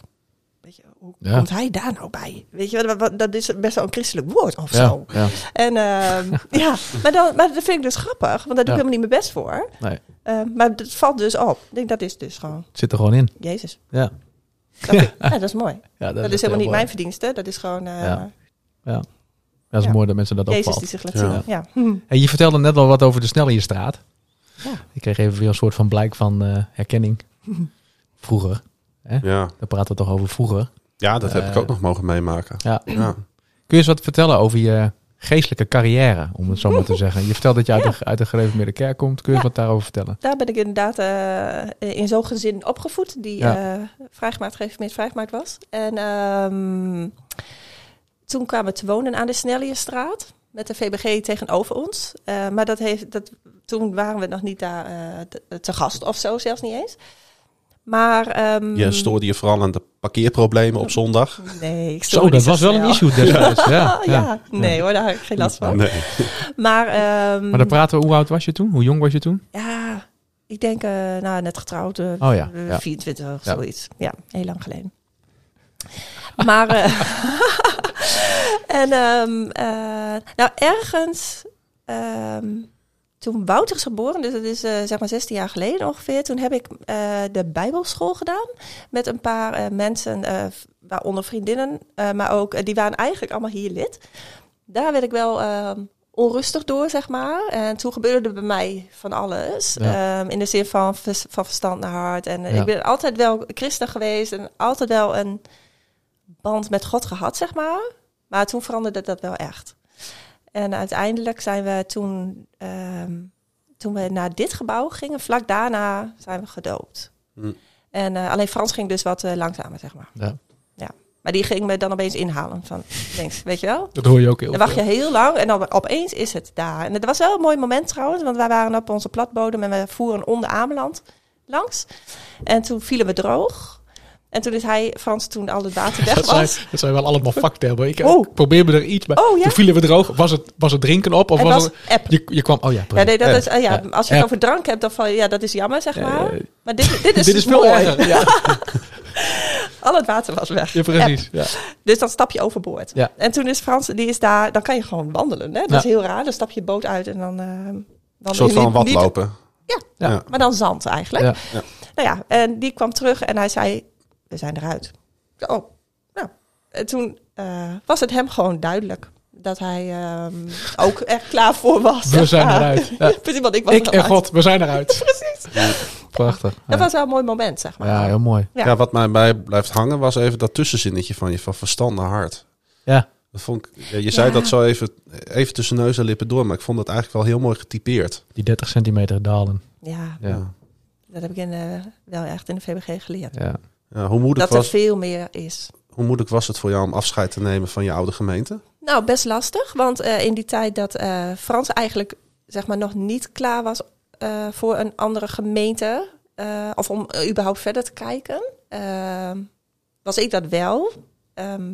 S4: weet je, hoe
S3: Ja.
S4: komt hij daar nou bij? Weet je, dat is best wel een christelijk woord of
S3: Ja,
S4: zo.
S3: ja.
S4: En ehm, ja, maar, dan, maar dat vind ik dus grappig, want daar doe
S3: Ja.
S4: ik helemaal niet mijn best voor.
S3: Nee,
S4: Ehm, maar het valt dus op. Ik denk, dat is dus gewoon
S3: het zit er gewoon in.
S4: Jezus.
S3: Ja,
S4: Dat, ik- ja, dat is mooi.
S3: ja
S4: Dat, is helemaal niet mijn verdienste. Dat is gewoon eh,
S3: Ja. Ja, dat is
S4: Ja.
S3: mooi dat mensen dat
S4: Jezus
S3: opvalt.
S4: die zich laat zien. Ja. Hm.
S3: En je vertelde net al wat over de snel in je straat.
S4: Ja.
S3: Ik kreeg even weer een soort van blijk van eh, herkenning. Vroeger.
S1: Ja,
S3: Dan praten we toch over vroeger.
S1: ja dat heb
S3: Eh,
S1: ik ook nog mogen meemaken.
S3: Ja.
S1: Ja.
S3: Kun je eens wat vertellen over je geestelijke carrière, om het zo maar te zeggen? Je vertelt dat je uit,
S4: Ja.
S3: de, uit de gereformeerde kerk komt. Kun je
S4: Ja.
S3: wat daarover vertellen?
S4: Daar ben ik inderdaad eh, in zo'n gezin opgevoed. Die
S3: Ja.
S4: eh vrijgemaakt, gereformeerd vrijgemaakt was. En ehm, toen kwamen we te wonen aan de Snellierstraat. Met de VBG tegenover ons. Eh, maar dat heeft, dat, toen waren we nog niet daar eh, te, te gast of zo, zelfs niet eens. Maar... ehm,
S1: Je stoorde je vooral aan de parkeerproblemen op zondag.
S4: Nee, ik
S3: Zo,
S4: stoorde
S3: dat was wel een issue destijds. Ja,
S4: Ah,
S3: ja.
S4: ja. nee hoor, daar heb ik geen last van.
S1: Nee.
S4: Maar, ehm,
S3: Maar dan praten we, hoe oud was je toen? Hoe jong was je toen?
S4: ja, ik denk, eh, nou, net getrouwd, eh,
S3: Oh ja,
S4: eh,
S3: ja.
S4: 24 of
S3: Ja.
S4: zoiets. Ja, heel lang geleden. Maar, eh, en ehm, eh, nou, ergens, ehm, toen Wouter is geboren, dus dat is eh, zeg maar 16 jaar geleden ongeveer, toen heb ik eh, de Bijbelschool gedaan met een paar eh, mensen, waaronder vriendinnen, maar ook, die waren eigenlijk allemaal hier lid. Daar werd ik wel ehm, onrustig door, zeg maar. En toen gebeurde er bij mij van alles.
S3: Ja.
S4: Ehm, in de zin van, van verstand naar hart. En
S3: Ja.
S4: ik ben altijd wel christen geweest en altijd wel een band met God gehad, zeg maar. Maar toen veranderde dat wel echt. En uiteindelijk zijn we toen, ehm, toen we naar dit gebouw gingen, vlak daarna zijn we gedoopt.
S1: Hm.
S4: En eh, alleen Frans ging dus wat eh, langzamer, zeg maar.
S3: Ja.
S4: Maar die ging me dan opeens inhalen. Van, links, weet je wel?
S3: Dat hoor je ook heel
S4: Dan wacht je heel lang en dan opeens is het daar. En het was wel een mooi moment trouwens, want wij waren op onze platbodem en we voeren onder Ameland langs. En toen vielen we droog. En toen is hij, Frans, toen al het water weg
S3: Dat zijn,
S4: was.
S3: dat zijn wel allemaal facten. Ik
S4: Oh.
S3: ik probeer me er iets bij.
S4: Oh ja,
S3: Toen vielen we droog. Was het, was het drinken op? Of
S4: het
S3: was
S4: was
S3: het,
S4: app.
S3: je, je kwam... Oh ja,
S4: Ja, nee, dat
S3: eh,
S4: is, eh, ja, als je het over drank hebt, dan van ja, dat is jammer, zeg maar.
S3: Eh,
S4: maar dit, dit is,
S3: dit is veel
S4: mooi.
S3: erger. Ja,
S4: Al het water was weg.
S3: ja, precies. Ja.
S4: Dus dan stap je overboord.
S3: Ja.
S4: En toen is Frans, die is daar, dan kan je gewoon wandelen. Hè? Dat
S3: Ja.
S4: is heel raar. Dan stap je boot uit en dan. eh
S1: Een
S4: dan
S1: soort van
S4: niet- niet-
S1: watlopen.
S4: Ja,
S3: Ja.
S4: maar dan zand eigenlijk.
S3: Ja.
S1: Ja.
S4: Nou ja, en die kwam terug en hij zei: We zijn eruit. Oh, nou. En toen eh, was het hem gewoon duidelijk dat hij ehm, ook echt klaar voor was.
S3: We zijn eruit. Ja.
S4: Precies, want ik was
S3: Ik en. God, we zijn eruit.
S4: Precies.
S3: Prachtig.
S4: Dat
S3: Ja,
S4: was wel een mooi moment, zeg maar.
S3: ja heel mooi.
S4: Ja.
S1: Ja. wat mij bij blijft hangen was even dat tussenzinnetje van je van verstand naar hart.
S3: Ja,
S1: Dat vond ik, ja, je zei dat zo even, even tussen neus en lippen door, maar ik vond dat eigenlijk wel heel mooi getypeerd.
S3: die 30 centimeter dalen.
S4: Ja,
S3: Ja,
S4: dat heb ik in, eh, wel echt in de VBG geleerd.
S3: ja.
S1: Ja, hoe, moeilijk
S4: Dat er
S1: was,
S4: veel meer is.
S1: hoe moeilijk was het voor jou om afscheid te nemen van je oude gemeente?
S4: Nou, best lastig. Want eh, in die tijd dat eh, Frans eigenlijk zeg maar, nog niet klaar was eh, voor een andere gemeente. eh, of om eh, überhaupt verder te kijken. ehm, was ik dat wel. Ehm,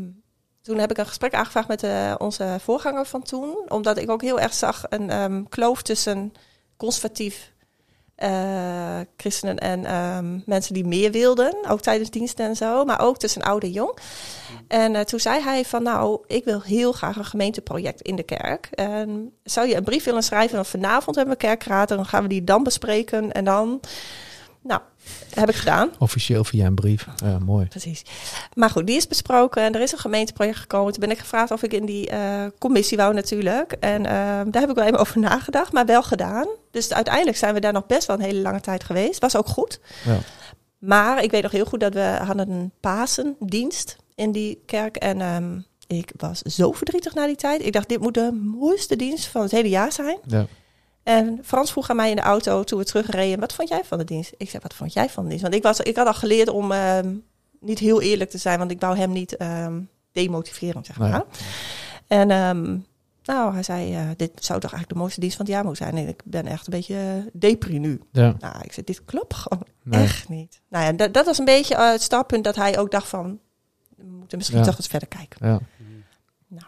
S4: toen heb ik een gesprek aangevraagd met eh, onze voorganger van toen. Omdat ik ook heel erg zag een ehm, kloof tussen conservatief eh, christenen en ehm, mensen die meer wilden. Ook tijdens diensten en zo. Maar ook tussen oud en jong. En eh, toen zei hij van nou, ik wil heel graag een gemeenteproject in de kerk. En zou je een brief willen schrijven? Dan vanavond hebben we kerkraad en dan gaan we die dan bespreken. En dan, nou, heb ik gedaan.
S3: Officieel via een brief. Ja, mooi.
S4: Precies. Maar goed, die is besproken en er is een gemeenteproject gekomen. Toen ben ik gevraagd of ik in die eh, commissie wou natuurlijk. En eh, daar heb ik wel even over nagedacht, maar wel gedaan. Dus uiteindelijk zijn we daar nog best wel een hele lange tijd geweest. Was ook goed.
S3: Ja.
S4: Maar ik weet nog heel goed dat we hadden een Pasendienst in die kerk. En ehm, ik was zo verdrietig na die tijd. Ik dacht, dit moet de mooiste dienst van het hele jaar zijn.
S3: Ja.
S4: En Frans vroeg aan mij in de auto toen we terugreden: wat vond jij van de dienst? Ik zei: wat vond jij van de dienst? Want ik, was, ik had al geleerd om ehm, niet heel eerlijk te zijn, want ik wou hem niet ehm, demotiveren, zeg maar.
S3: Nee.
S4: En nou, hij zei: eh, dit zou toch eigenlijk de mooiste dienst van het jaar moeten zijn. En ik ben echt een beetje uh, depri nu.
S3: Ja.
S4: Nou, ik zei: dit klopt gewoon
S3: Nee.
S4: echt niet. Nou ja, dat, dat was een beetje eh, het startpunt dat hij ook dacht van. We moeten misschien
S3: Ja.
S4: toch eens verder kijken.
S3: Ja.
S4: Nou.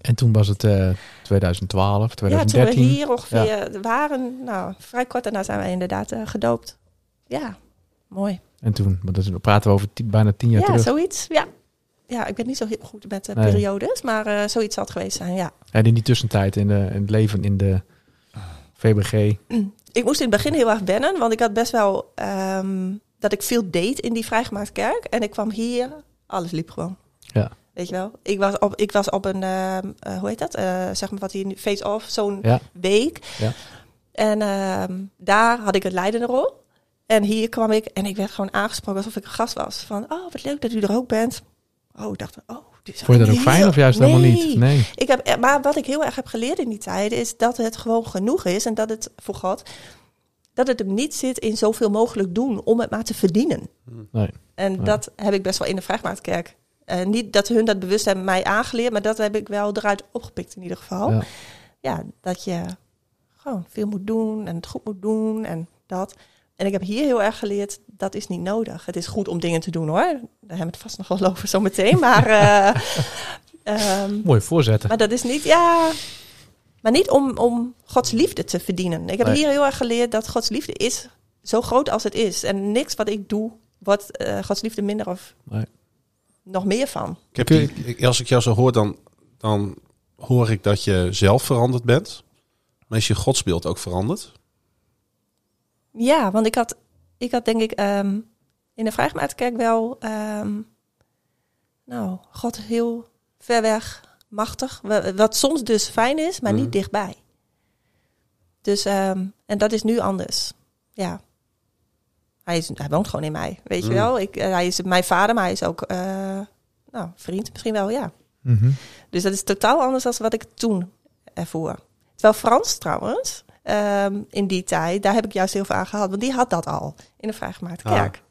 S3: En toen was het eh 2012,
S4: Ja, toen
S3: 2013.
S4: we hier ongeveer waren, nou, vrij kort daarna zijn we inderdaad gedoopt. Ja, mooi.
S3: En toen, is, dan praten we over bijna tien jaar
S4: Ja,
S3: terug.
S4: zoiets. Ja. Ja, ik ben niet zo heel goed met de
S3: Nee.
S4: periodes, maar eh, zoiets zal het geweest zijn, ja.
S3: En in die tussentijd, in, de, in het leven in de VBG.
S4: Ik moest in het begin heel erg wennen, want ik had best wel ehm, dat ik veel deed in die vrijgemaakte kerk. En ik kwam hier, alles liep gewoon.
S3: Ja.
S4: Weet je wel? Ik was op, ik was op een, ehm, eh, hoe heet dat? Eh, zeg maar wat hier face-off, zo'n
S3: Ja.
S4: week.
S3: Ja.
S4: En ehm, daar had ik een leidende rol. En hier kwam ik en ik werd gewoon aangesproken alsof ik een gast was. Van, oh, wat leuk dat u er ook bent. Oh, ik dacht, oh, dit is
S3: Vond je dat ook
S4: heel-
S3: fijn of juist helemaal niet? Nee.
S4: Ik heb, eh, maar wat ik heel erg heb geleerd in die tijd is dat het gewoon genoeg is en dat het voor God, dat het hem niet zit in zoveel mogelijk doen om het maar te verdienen.
S3: nee.
S4: En dat heb ik best wel in de Vrijgemaakkerk. Uh, niet dat hun dat bewust hebben mij aangeleerd, maar dat heb ik wel eruit opgepikt in ieder geval.
S3: Ja.
S4: Ja, dat je gewoon veel moet doen en het goed moet doen en dat. En ik heb hier heel erg geleerd, dat is niet nodig. Het is goed om dingen te doen hoor. Daar hebben we het vast nog wel over zometeen. Maar eh, ehm,
S3: Mooi voorzetten.
S4: maar dat is niet, ja. Maar niet om, om Gods liefde te verdienen. Ik heb
S3: Nee.
S4: hier heel erg geleerd dat Gods liefde is zo groot als het is. En niks wat ik doe, wordt eh, Gods liefde minder of
S3: Nee.
S4: nog meer van.
S1: Ik heb die, als ik jou zo hoor, dan, dan hoor ik dat je zelf veranderd bent. Maar is je godsbeeld ook veranderd?
S4: Ja, want ik had, ik had denk ik ehm, in de Vrijgemaakkerk wel, ehm, nou, God heel ver weg, machtig. Wa- Wat soms dus fijn is, maar
S1: Mhm.
S4: niet dichtbij. Dus, ehm, en dat is nu anders. Ja. Hij, is, hij woont gewoon in mij, weet je
S1: Mm.
S4: wel. Ik, eh, hij is mijn vader, maar hij is ook, eh, nou, vriend misschien wel, ja.
S3: Mhm.
S4: Dus dat is totaal anders dan wat ik toen ervoor. Terwijl Frans trouwens, ehm, in die tijd, daar heb ik juist heel veel aan gehad. Want die had dat al in de vrijgemaakte
S1: Ah.
S4: kerk.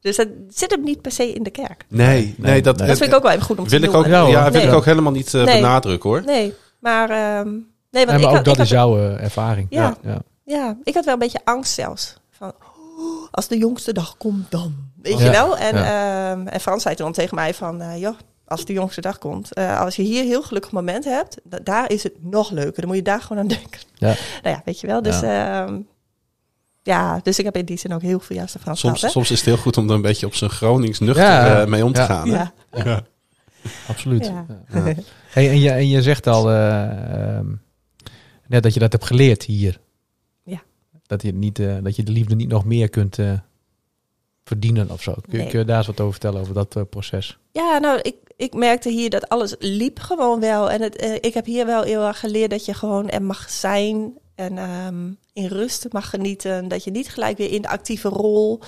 S4: Dus dat zit hem niet per se in de kerk.
S1: Nee, nee, dat,
S3: nee.
S4: Dat vind ik ook wel even goed om te
S1: wil ik ook.
S3: Ja,
S1: wil
S4: Nee.
S1: ik ook helemaal niet
S4: Nee.
S1: benadrukken hoor.
S4: Nee, maar... ehm, nee, want
S3: Nee,
S4: ik
S3: maar ook
S4: had,
S3: dat
S4: ik had,
S3: is jouw eh, ervaring.
S4: Ja.
S3: ja.
S4: Ja, ik had wel een beetje angst zelfs. Van, "Oh, als de jongste dag komt dan. Weet je wel? En,
S3: Ja.
S4: ehm, en Frans zei toen tegen mij van... eh, joh, als de jongste dag komt. eh, als je hier een heel gelukkig moment hebt... da- daar is het nog leuker. Dan moet je daar gewoon aan denken.
S3: Ja.
S4: Nou ja, weet je wel. Dus ja. ja, dus ik heb in die zin ook heel veel juist de Frans
S1: Soms,
S4: gehad.
S1: soms is het heel goed om er een beetje op zijn Gronings nuchter
S3: Ja.
S1: eh, mee om te
S3: Ja.
S1: gaan. hè?
S4: Ja.
S1: Ja.
S3: Absoluut.
S4: Ja.
S3: Ja. Ja. Hey, en, je, en je zegt al eh, ehm, net dat je dat hebt geleerd hier.
S4: Ja.
S3: Dat je, niet, eh, dat je de liefde niet nog meer kunt eh, verdienen of zo. Kun,
S4: Nee.
S3: kun je daar eens wat over vertellen, over dat eh, proces?
S4: Ja, nou, ik, ik merkte hier dat alles liep gewoon wel. En het, eh, ik heb hier wel heel erg geleerd dat je gewoon er mag zijn. En ehm, in rust mag genieten. Dat je niet gelijk weer in de actieve rol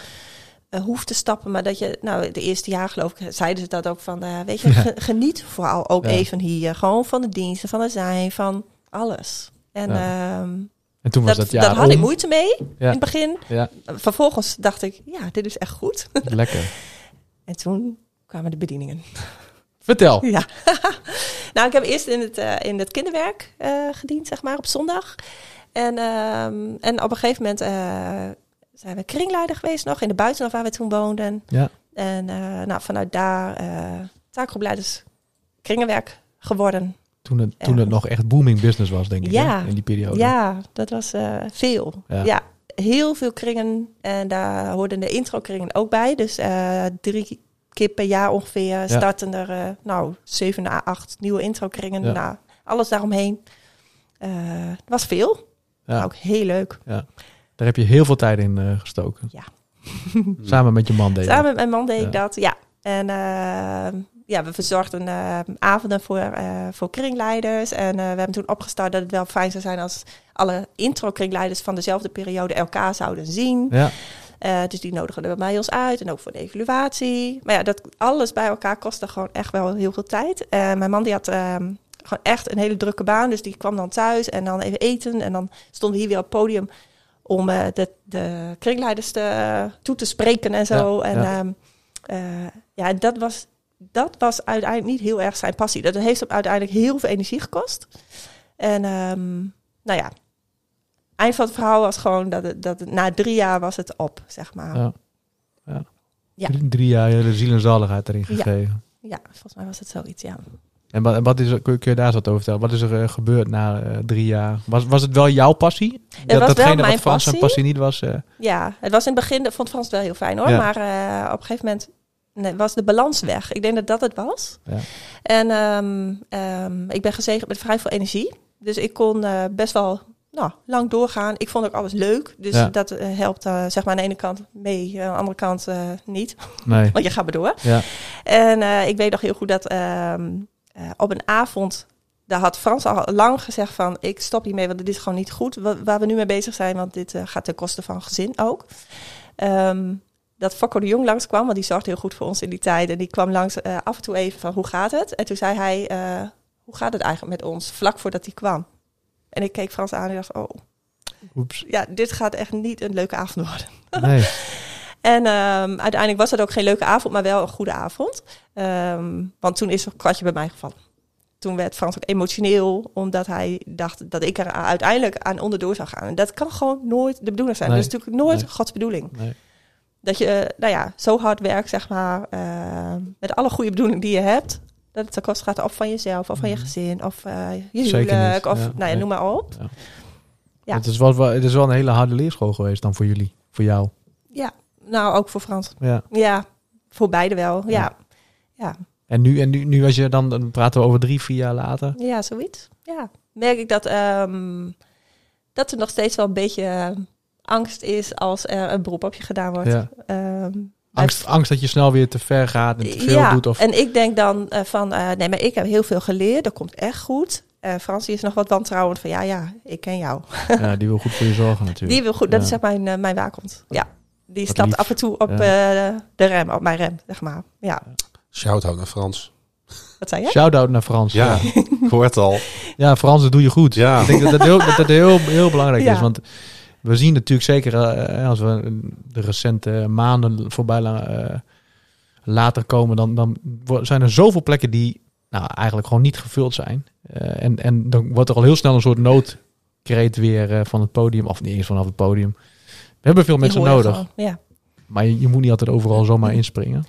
S4: eh, hoeft te stappen. Maar dat je, nou, de eerste jaar geloof ik, zeiden ze dat ook van, weet je, ge- geniet vooral ook
S3: Ja.
S4: even hier. Gewoon van de diensten, van het zijn, van alles. En
S3: Ja.
S4: ehm,
S3: En toen was
S4: dat,
S3: dat, jaar
S4: dat had ik moeite mee
S3: Ja.
S4: in het begin.
S3: Ja,
S4: Vervolgens dacht ik, ja, dit is echt goed.
S3: lekker.
S4: En toen kwamen de bedieningen.
S3: Vertel.
S4: Ja. nou, ik heb eerst in het, eh, in het kinderwerk eh, gediend, zeg maar, op zondag. En, ehm, en op een gegeven moment eh, zijn we kringleider geweest nog in de buitenhof waar we toen woonden.
S3: Ja.
S4: En nou, vanuit daar taakgroepleiders kringenwerk geworden.
S3: Toen het, toen
S4: Ja.
S3: het nog echt booming business was, denk ik,
S4: Ja.
S3: hè, in die periode.
S4: Ja, dat was eh, veel.
S3: Ja.
S4: Ja. heel veel kringen. En daar hoorden de intro-kringen ook bij. Dus eh, drie keer per jaar ongeveer starten er eh, nou, zeven à acht nieuwe intro-kringen.
S3: Ja.
S4: Nou, alles daaromheen. Het was veel.
S3: Ja.
S4: Maar ook heel leuk.
S3: Daar heb je heel veel tijd in gestoken.
S4: Ja.
S3: Samen met je man deed
S4: Samen met mijn man deed
S3: Ja.
S4: ik dat, ja. En ja, we verzorgden eh, avonden voor, eh, voor kringleiders. En eh, we hebben toen opgestart dat het wel fijn zou zijn als alle intro-kringleiders van dezelfde periode elkaar zouden zien.
S3: Ja,
S4: dus die nodigen er bij ons uit en ook voor de evaluatie. Maar ja, dat alles bij elkaar kostte gewoon echt wel heel veel tijd. Mijn man die had ehm, gewoon echt een hele drukke baan. Dus die kwam dan thuis en dan even eten. En dan stonden we hier weer op het podium om de, de kringleiders te, toe te spreken en zo.
S3: Ja,
S4: en
S3: ja.
S4: ja, ja en dat was, dat was uiteindelijk niet heel erg zijn passie. Dat heeft hem uiteindelijk heel veel energie gekost. En ehm, nou ja, eind van het verhaal was gewoon dat het, dat het, na drie jaar was het op, zeg maar. Ja,
S3: ja. ja.
S4: Ja.
S3: Drie, drie jaar de ziel en zaligheid erin
S4: Ja.
S3: gegeven.
S4: volgens mij was het zoiets, ja.
S3: En wat, wat is er, kun, je, daar eens wat over vertellen? Wat is er eh, gebeurd na eh, drie jaar? Was, was het wel jouw passie?
S4: was wel
S3: datgene
S4: mijn
S3: wat Frans zijn
S4: passie.
S3: passie niet was? eh,
S4: Ja, het was in het begin, vond Frans het wel heel fijn hoor.
S3: Ja.
S4: Maar eh, op een gegeven moment nee, was de balans weg. Ik denk dat dat het was.
S3: Ja.
S4: En ehm, ehm, ik ben gezegend met vrij veel energie. Dus ik kon eh, best wel nou, lang doorgaan. Ik vond ook alles leuk. Dus
S3: Ja.
S4: dat eh, helpt eh, zeg maar aan de ene kant mee, aan de andere kant niet.
S3: nee.
S4: Want je gaat maar door.
S3: Ja.
S4: En ik weet nog heel goed dat ehm, eh, op een avond, daar had Frans al lang gezegd van, ik stop hiermee, want dit is gewoon niet goed wa- waar we nu mee bezig zijn, want dit gaat ten koste van gezin ook. Ehm, dat Fokko de Jong langskwam, want die zorgde heel goed voor ons in die tijd. En die kwam langs eh, af en toe even van, hoe gaat het? En toen zei hij, eh, hoe gaat het eigenlijk met ons? Vlak voordat hij kwam. En ik keek Frans aan en dacht, oh,
S3: Oeps.
S4: ja, dit gaat echt niet een leuke avond worden.
S3: Nee.
S4: En ehm, uiteindelijk was het ook geen leuke avond, maar wel een goede avond. Ehm, want toen is er een kwartje bij mij gevallen. Toen werd Frans ook emotioneel, omdat hij dacht dat ik er uiteindelijk aan onderdoor zou gaan. En dat kan gewoon nooit de bedoeling zijn.
S3: Nee.
S4: Dat is natuurlijk nooit
S3: Nee.
S4: Gods bedoeling.
S3: nee.
S4: Dat je, eh, nou ja, zo hard werkt, zeg maar, eh, met alle goede bedoelingen die je hebt. Dat het ten koste gaat of van jezelf, of van je gezin, of eh, je
S3: Mhm.
S4: Huwelijk, of
S3: ja.
S4: nou ja, noem maar op. Ja.
S3: Het, is wel, het is wel een hele harde leerschool geweest dan voor jullie. Voor jou.
S4: Ja, nou ook voor Frans.
S3: Ja.
S4: Ja, voor beide wel.
S3: Ja.
S4: Ja.
S3: En nu, en nu, nu als je dan, dan praten we over drie, vier jaar later.
S4: Ja, zoiets. Ja. Merk ik dat, ehm, dat er nog steeds wel een beetje angst is als er een beroep op je gedaan wordt.
S3: Ja.
S4: Ehm,
S3: Angst, angst dat je snel weer te ver gaat en te veel
S4: ja,
S3: doet. Of,
S4: en ik denk dan eh, van, eh, nee, maar ik heb heel veel geleerd, dat komt echt goed. Eh Fransie is nog wat wantrouwend van, ja, ja, ik ken jou.
S3: ja, die wil goed voor je zorgen natuurlijk.
S4: Die wil goed, dat
S3: Ja.
S4: is zeg mijn, mijn waakhond. Ja, die
S3: Wat
S4: stapt
S3: lief.
S4: af en toe op
S3: Ja.
S4: eh, de rem, op mijn rem, zeg maar. Ja,
S1: Shout-out naar Frans.
S4: wat zei je?
S3: Shout-out naar Frans.
S1: Ja, ik hoor het al.
S3: Ja, Frans, dat doe je goed.
S1: Ja.
S3: Ik denk dat dat heel, dat dat heel, heel belangrijk
S4: Ja.
S3: is. Want we zien natuurlijk zeker eh, als we de recente maanden voorbij eh, later komen, dan, dan zijn er zoveel plekken die nou, eigenlijk gewoon niet gevuld zijn. Eh, en, en dan wordt er al heel snel een soort noodkreet weer eh, van het podium, of niet eens vanaf het podium. We hebben veel
S4: Die
S3: mensen nodig,
S4: Ja.
S3: maar je, je moet niet altijd overal zomaar inspringen.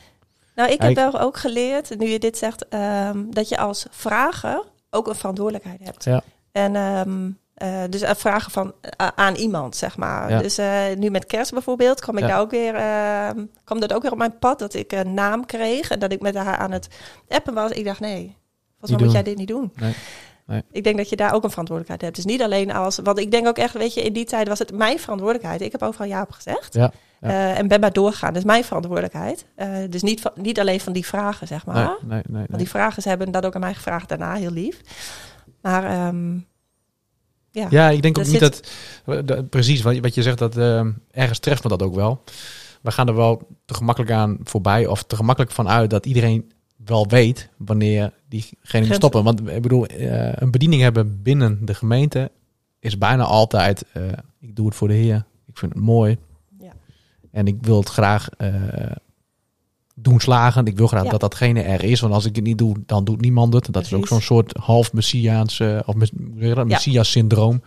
S4: Nou, ik heb wel ook geleerd, nu je dit zegt, ehm, dat je als vrager ook een verantwoordelijkheid hebt.
S3: Ja.
S4: En ehm, eh, dus een vragen van eh, aan iemand, zeg maar.
S3: Ja.
S4: Dus eh, nu met kerst bijvoorbeeld kwam ik
S3: Ja.
S4: daar ook weer, ehm, kwam dat ook weer op mijn pad dat ik een naam kreeg en dat ik met haar aan het appen was. Ik dacht nee, volgens mij moet jij dit niet doen.
S3: Nee. Nee.
S4: Ik denk dat je daar ook een verantwoordelijkheid hebt. Dus niet alleen als, want ik denk ook echt, weet je, in die tijd was het mijn verantwoordelijkheid. Ik heb overal ja op gezegd.
S3: Ja, ja.
S4: Eh, en ben maar doorgaan. Dat is mijn verantwoordelijkheid. Eh, dus niet, van, niet alleen van die vragen, zeg maar.
S3: Nee, nee, nee,
S4: Want die vragers hebben dat ook aan mij gevraagd daarna, heel lief. Maar ehm, ja.
S3: Ja, ik denk ook niet
S4: zit-
S3: dat, dat- Precies, wat, je- zegt, dat eh, ergens treft me dat ook wel. We gaan er wel te gemakkelijk aan voorbij, of te gemakkelijk van uit dat iedereen wel weet wanneer diegene moet stoppen. Want ik bedoel, eh, een bediening hebben binnen de gemeente is bijna altijd: eh, ik doe het voor de Heer, ik vind het mooi.
S4: Ja.
S3: En ik wil het graag eh, doen slagen. Ik wil graag
S4: Ja.
S3: dat datgene er is. Want als ik het niet doe, dan doet niemand het. Dat is ook zo'n soort half messiaans eh, of messias syndroom.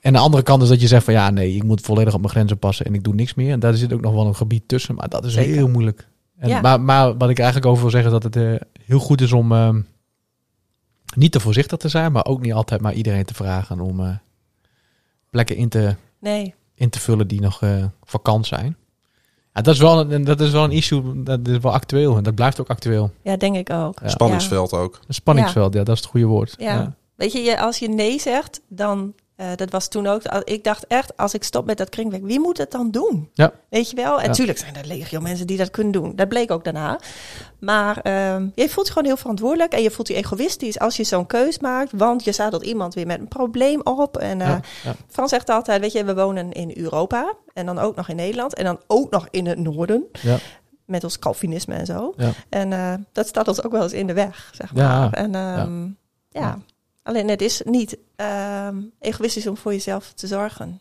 S3: En de andere kant is dat je zegt van ja, nee, ik moet volledig op mijn grenzen passen en ik doe niks meer. En daar zit ook nog wel een gebied tussen, maar dat is
S4: Zeker.
S3: heel moeilijk. En,
S4: Ja.
S3: maar, maar wat ik eigenlijk over wil zeggen is dat het eh, heel goed is om ehm, niet te voorzichtig te zijn, maar ook niet altijd maar iedereen te vragen om eh, plekken in te,
S4: Nee,
S3: in te vullen die nog vakant zijn. Ja, dat, is wel een, dat is wel een issue, dat is wel actueel en dat blijft ook actueel.
S4: ja, denk ik ook.
S3: Ja.
S1: Spanningsveld ook.
S3: Een spanningsveld, ja. dat is het goede woord.
S4: Ja. Weet je, je, als je nee zegt, dan, eh, dat was toen ook, ik dacht echt, als ik stop met dat kringwerk, wie moet het dan doen?
S3: Ja.
S4: Weet je wel? En
S3: Ja.
S4: natuurlijk zijn er legio mensen die dat kunnen doen. Dat bleek ook daarna. Maar ehm, je voelt je gewoon heel verantwoordelijk en je voelt je egoïstisch als je zo'n keus maakt, want je zadelt iemand weer met een probleem op. En eh
S3: Ja, ja.
S4: Frans zegt altijd, weet je, we wonen in Europa en dan ook nog in Nederland en dan ook nog in het noorden.
S3: Ja.
S4: Met ons Calvinisme en zo.
S3: Ja.
S4: En eh, dat staat ons ook wel eens in de weg, zeg
S3: Ja.
S4: maar. En ehm, ja.
S3: Ja.
S4: Alleen het is niet ehm, egoïstisch om voor jezelf te zorgen.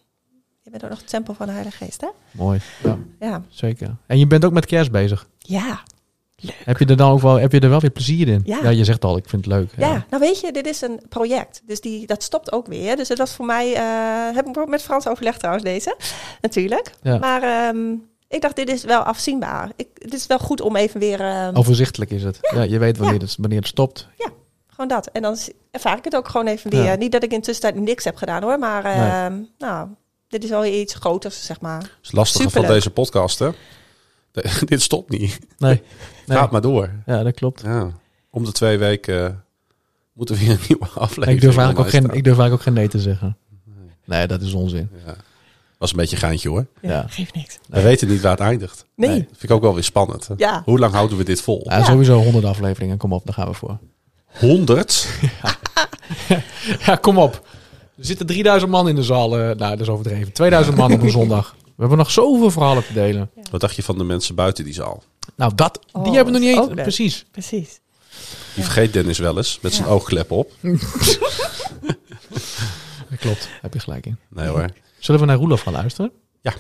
S4: Je bent ook nog het tempel van de Heilige Geest, hè?
S3: Mooi, ja,
S4: Ja.
S3: zeker. En je bent ook met kerst bezig.
S4: Ja.
S3: Heb je er dan ook wel, heb je er wel weer plezier in?
S4: Ja.
S3: je zegt al, ik vind het leuk.
S4: Ja, nou weet je, dit is een project. Dus die, dat stopt ook weer. Dus het was voor mij, eh, heb ik met Frans overlegd trouwens deze, natuurlijk.
S3: Ja.
S4: Maar ehm, ik dacht, dit is wel afzienbaar. Ik, het is wel goed om even weer... ehm,
S3: Overzichtelijk is het. Ja, je weet wanneer, het, wanneer het stopt.
S4: Gewoon dat. En dan ervaar ik het ook gewoon even weer.
S3: Ja.
S4: Niet dat ik in de tussentijd niks heb gedaan hoor. Maar ehm, nou, dit is wel weer iets groters, zeg maar.
S1: Dat is het lastige van deze podcast, hè? De- dit stopt niet.
S3: Nee. nee.
S1: Gaat maar door.
S3: Ja, dat klopt.
S1: Ja. Om de twee weken eh, moeten we weer een nieuwe aflevering
S3: Ik durf, eigenlijk ook geen, ik durf eigenlijk ook geen nee te zeggen. Nee, dat is onzin.
S1: Ja. Was een beetje een geintje hoor.
S3: Ja.
S4: Geeft niks.
S1: We weten niet waar het eindigt.
S4: Nee.
S3: Nee.
S1: Dat vind ik ook wel weer spannend. hè.
S4: Ja.
S1: Hoe lang houden we dit vol?
S3: Ja,
S4: Ja.
S3: Sowieso 100 afleveringen. Kom op, daar gaan we voor.
S1: 100?
S3: Ja, kom op. Er zitten 3000 man in de zaal. eh, nou, dat is overdreven. 2000 man op een zondag. We hebben nog zoveel verhalen te delen.
S1: Wat dacht je van de mensen buiten die zaal?
S3: Nou, dat, die
S4: Oh,
S3: hebben we nog niet eens. Precies.
S4: Precies.
S1: Die vergeet Dennis wel eens met zijn
S4: Ja.
S1: oogklep op.
S3: Dat klopt. Heb je gelijk in.
S1: Nee hoor.
S3: Zullen we naar Roelof gaan luisteren?
S1: Ja.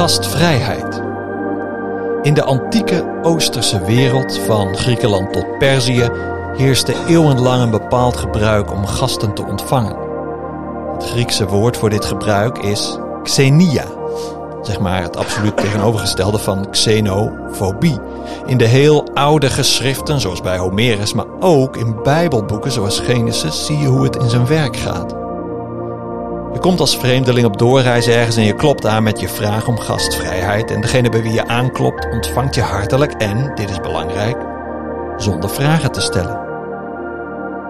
S6: Gastvrijheid. In de antieke Oosterse wereld, van Griekenland tot Perzië, heerste eeuwenlang een bepaald gebruik om gasten te ontvangen. Het Griekse woord voor dit gebruik is xenia, zeg maar het absoluut tegenovergestelde van xenofobie. In de heel oude geschriften, zoals bij Homerus, maar ook in Bijbelboeken zoals Genesis, zie je hoe het in zijn werk gaat. Je komt als vreemdeling op doorreis ergens en je klopt aan met je vraag om gastvrijheid. En degene bij wie je aanklopt ontvangt je hartelijk en, dit is belangrijk, zonder vragen te stellen.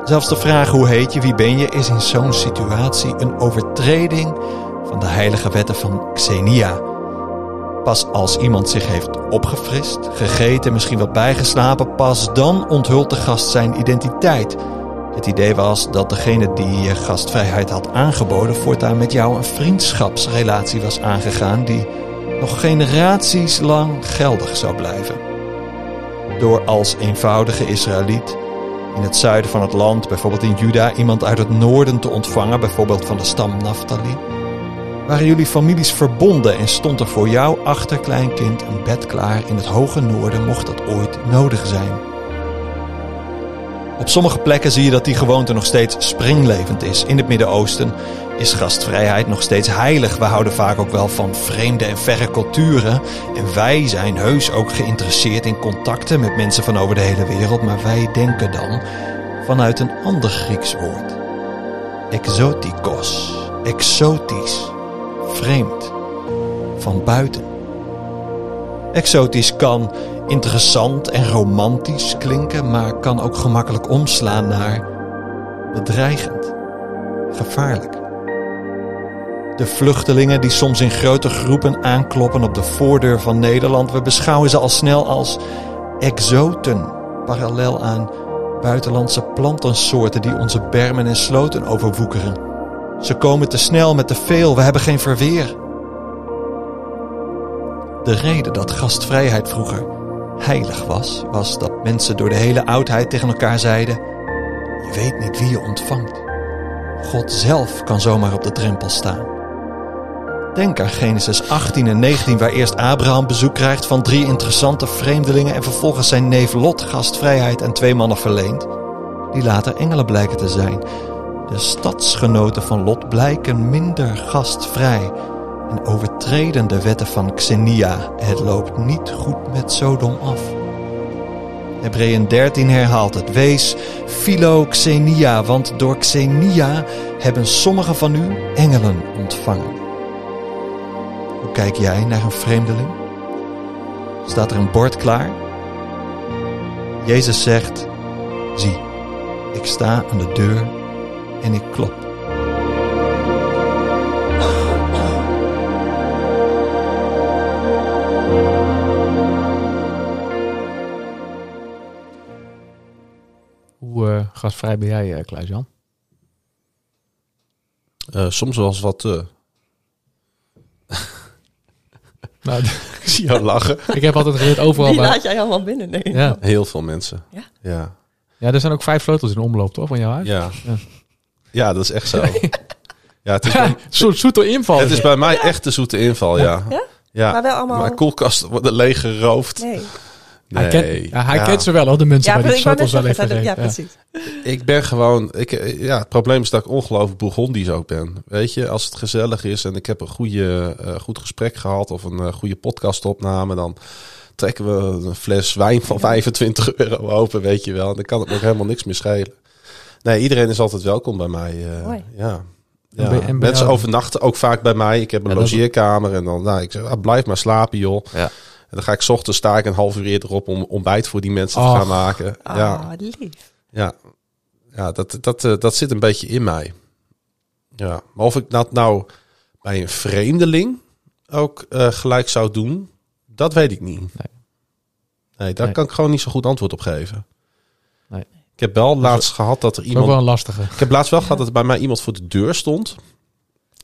S6: Zelfs de vraag hoe heet je, wie ben je, is in zo'n situatie een overtreding van de heilige wetten van Xenia. Pas als iemand zich heeft opgefrist, gegeten, misschien wat bijgeslapen, pas dan onthult de gast zijn identiteit. Het idee was dat degene die je gastvrijheid had aangeboden voortaan met jou een vriendschapsrelatie was aangegaan die nog generaties lang geldig zou blijven. Door als eenvoudige Israëliet in het zuiden van het land, bijvoorbeeld in Juda, iemand uit het noorden te ontvangen, bijvoorbeeld van de stam Naphtali, waren jullie families verbonden en stond er voor jouw achterkleinkind een bed klaar in het hoge noorden, mocht dat ooit nodig zijn. Op sommige plekken zie je dat die gewoonte nog steeds springlevend is. In het Midden-Oosten is gastvrijheid nog steeds heilig. We houden vaak ook wel van vreemde en verre culturen. En wij zijn heus ook geïnteresseerd in contacten met mensen van over de hele wereld. Maar wij denken dan vanuit een ander Grieks woord. Exotikos. Exotisch. Vreemd. Van buiten. Exotisch kan interessant en romantisch klinken, maar kan ook gemakkelijk omslaan naar bedreigend, gevaarlijk. De vluchtelingen die soms in grote groepen aankloppen op de voordeur van Nederland, we beschouwen ze al snel als exoten, parallel aan buitenlandse plantensoorten die onze bermen en sloten overwoekeren. Ze komen te snel met te veel, we hebben geen verweer. De reden dat gastvrijheid vroeger heilig was, was dat mensen door de hele oudheid tegen elkaar zeiden: Je weet niet wie je ontvangt. God zelf kan zomaar op de drempel staan. Denk aan Genesis 18 en 19, waar eerst Abraham bezoek krijgt van drie interessante vreemdelingen en vervolgens zijn neef Lot gastvrijheid aan twee mannen verleent, die later engelen blijken te zijn. De stadsgenoten van Lot blijken minder gastvrij en overtreden de wetten van Xenia. Het loopt niet goed met Sodom af. Hebreeën 13 herhaalt het. Wees philoxenia, want door Xenia hebben sommigen van u engelen ontvangen. Hoe kijk jij naar een vreemdeling? Staat er een bord klaar? Jezus zegt, zie, ik sta aan de deur en ik klop.
S3: Hoe gastvrij ben jij, eh Klaas-Jan?
S1: Eh, soms wel eens wat... eh
S3: Nou,
S1: ik zie jou lachen.
S3: ik heb altijd geleerd overal...
S4: Die
S3: bij-
S4: laat jij allemaal binnen, nee.
S3: ja.
S1: Heel veel mensen.
S4: Ja?
S1: Ja.
S3: ja, er zijn ook vijf sleutels in omloop, toch, van jouw huis?
S1: Ja.
S3: Ja.
S1: Ja, dat is echt zo. Ja, het is, bij,
S3: zoete inval.
S1: het is bij mij echt de zoete inval, ja.
S4: Ja?
S1: Ja,
S4: Maar wel allemaal-
S1: Mijn koelkast wordt leeg geroofd.
S4: Nee.
S3: Hij, kent, ja, hij
S1: Ja.
S3: kent ze wel, hoor, de mensen
S4: Ja,
S3: bij die shuttles wel even
S4: ja, precies.
S1: Ik ben gewoon... Ik, ja, het probleem is dat ik ongelooflijk Bourgondisch ook ben. Weet je, als het gezellig is en ik heb een goede, eh, goed gesprek gehad... of een eh, goede podcastopname, dan trekken we een fles wijn van 25 euro open, weet je wel. En dan kan het me ook helemaal niks meer schelen. Nee, iedereen is altijd welkom bij mij. eh,
S4: Mooi.
S1: ja.
S3: En
S1: mensen overnachten ook vaak bij mij. Ik heb een
S3: Ja,
S1: logeerkamer en dan, nou, ik zeg, ah, blijf maar slapen, joh.
S6: Ja.
S1: En dan ga ik 's ochtends sta ik een half uur eerder op om ontbijt voor die mensen te gaan maken.
S4: Ah,
S1: Ja,
S4: lief.
S1: ja, ja dat, dat, eh, dat zit een beetje in mij. Ja, maar of ik dat nou bij een vreemdeling ook eh, gelijk zou doen, dat weet ik niet. Nee,
S3: Nee.
S1: daar
S3: Nee.
S1: kan ik gewoon niet zo goed antwoord op geven.
S3: Nee.
S1: Ik heb wel laatst gehad dat er
S3: is ook
S1: iemand
S3: wel een lastige.
S1: ik heb laatst wel gehad dat er bij mij iemand voor de deur stond.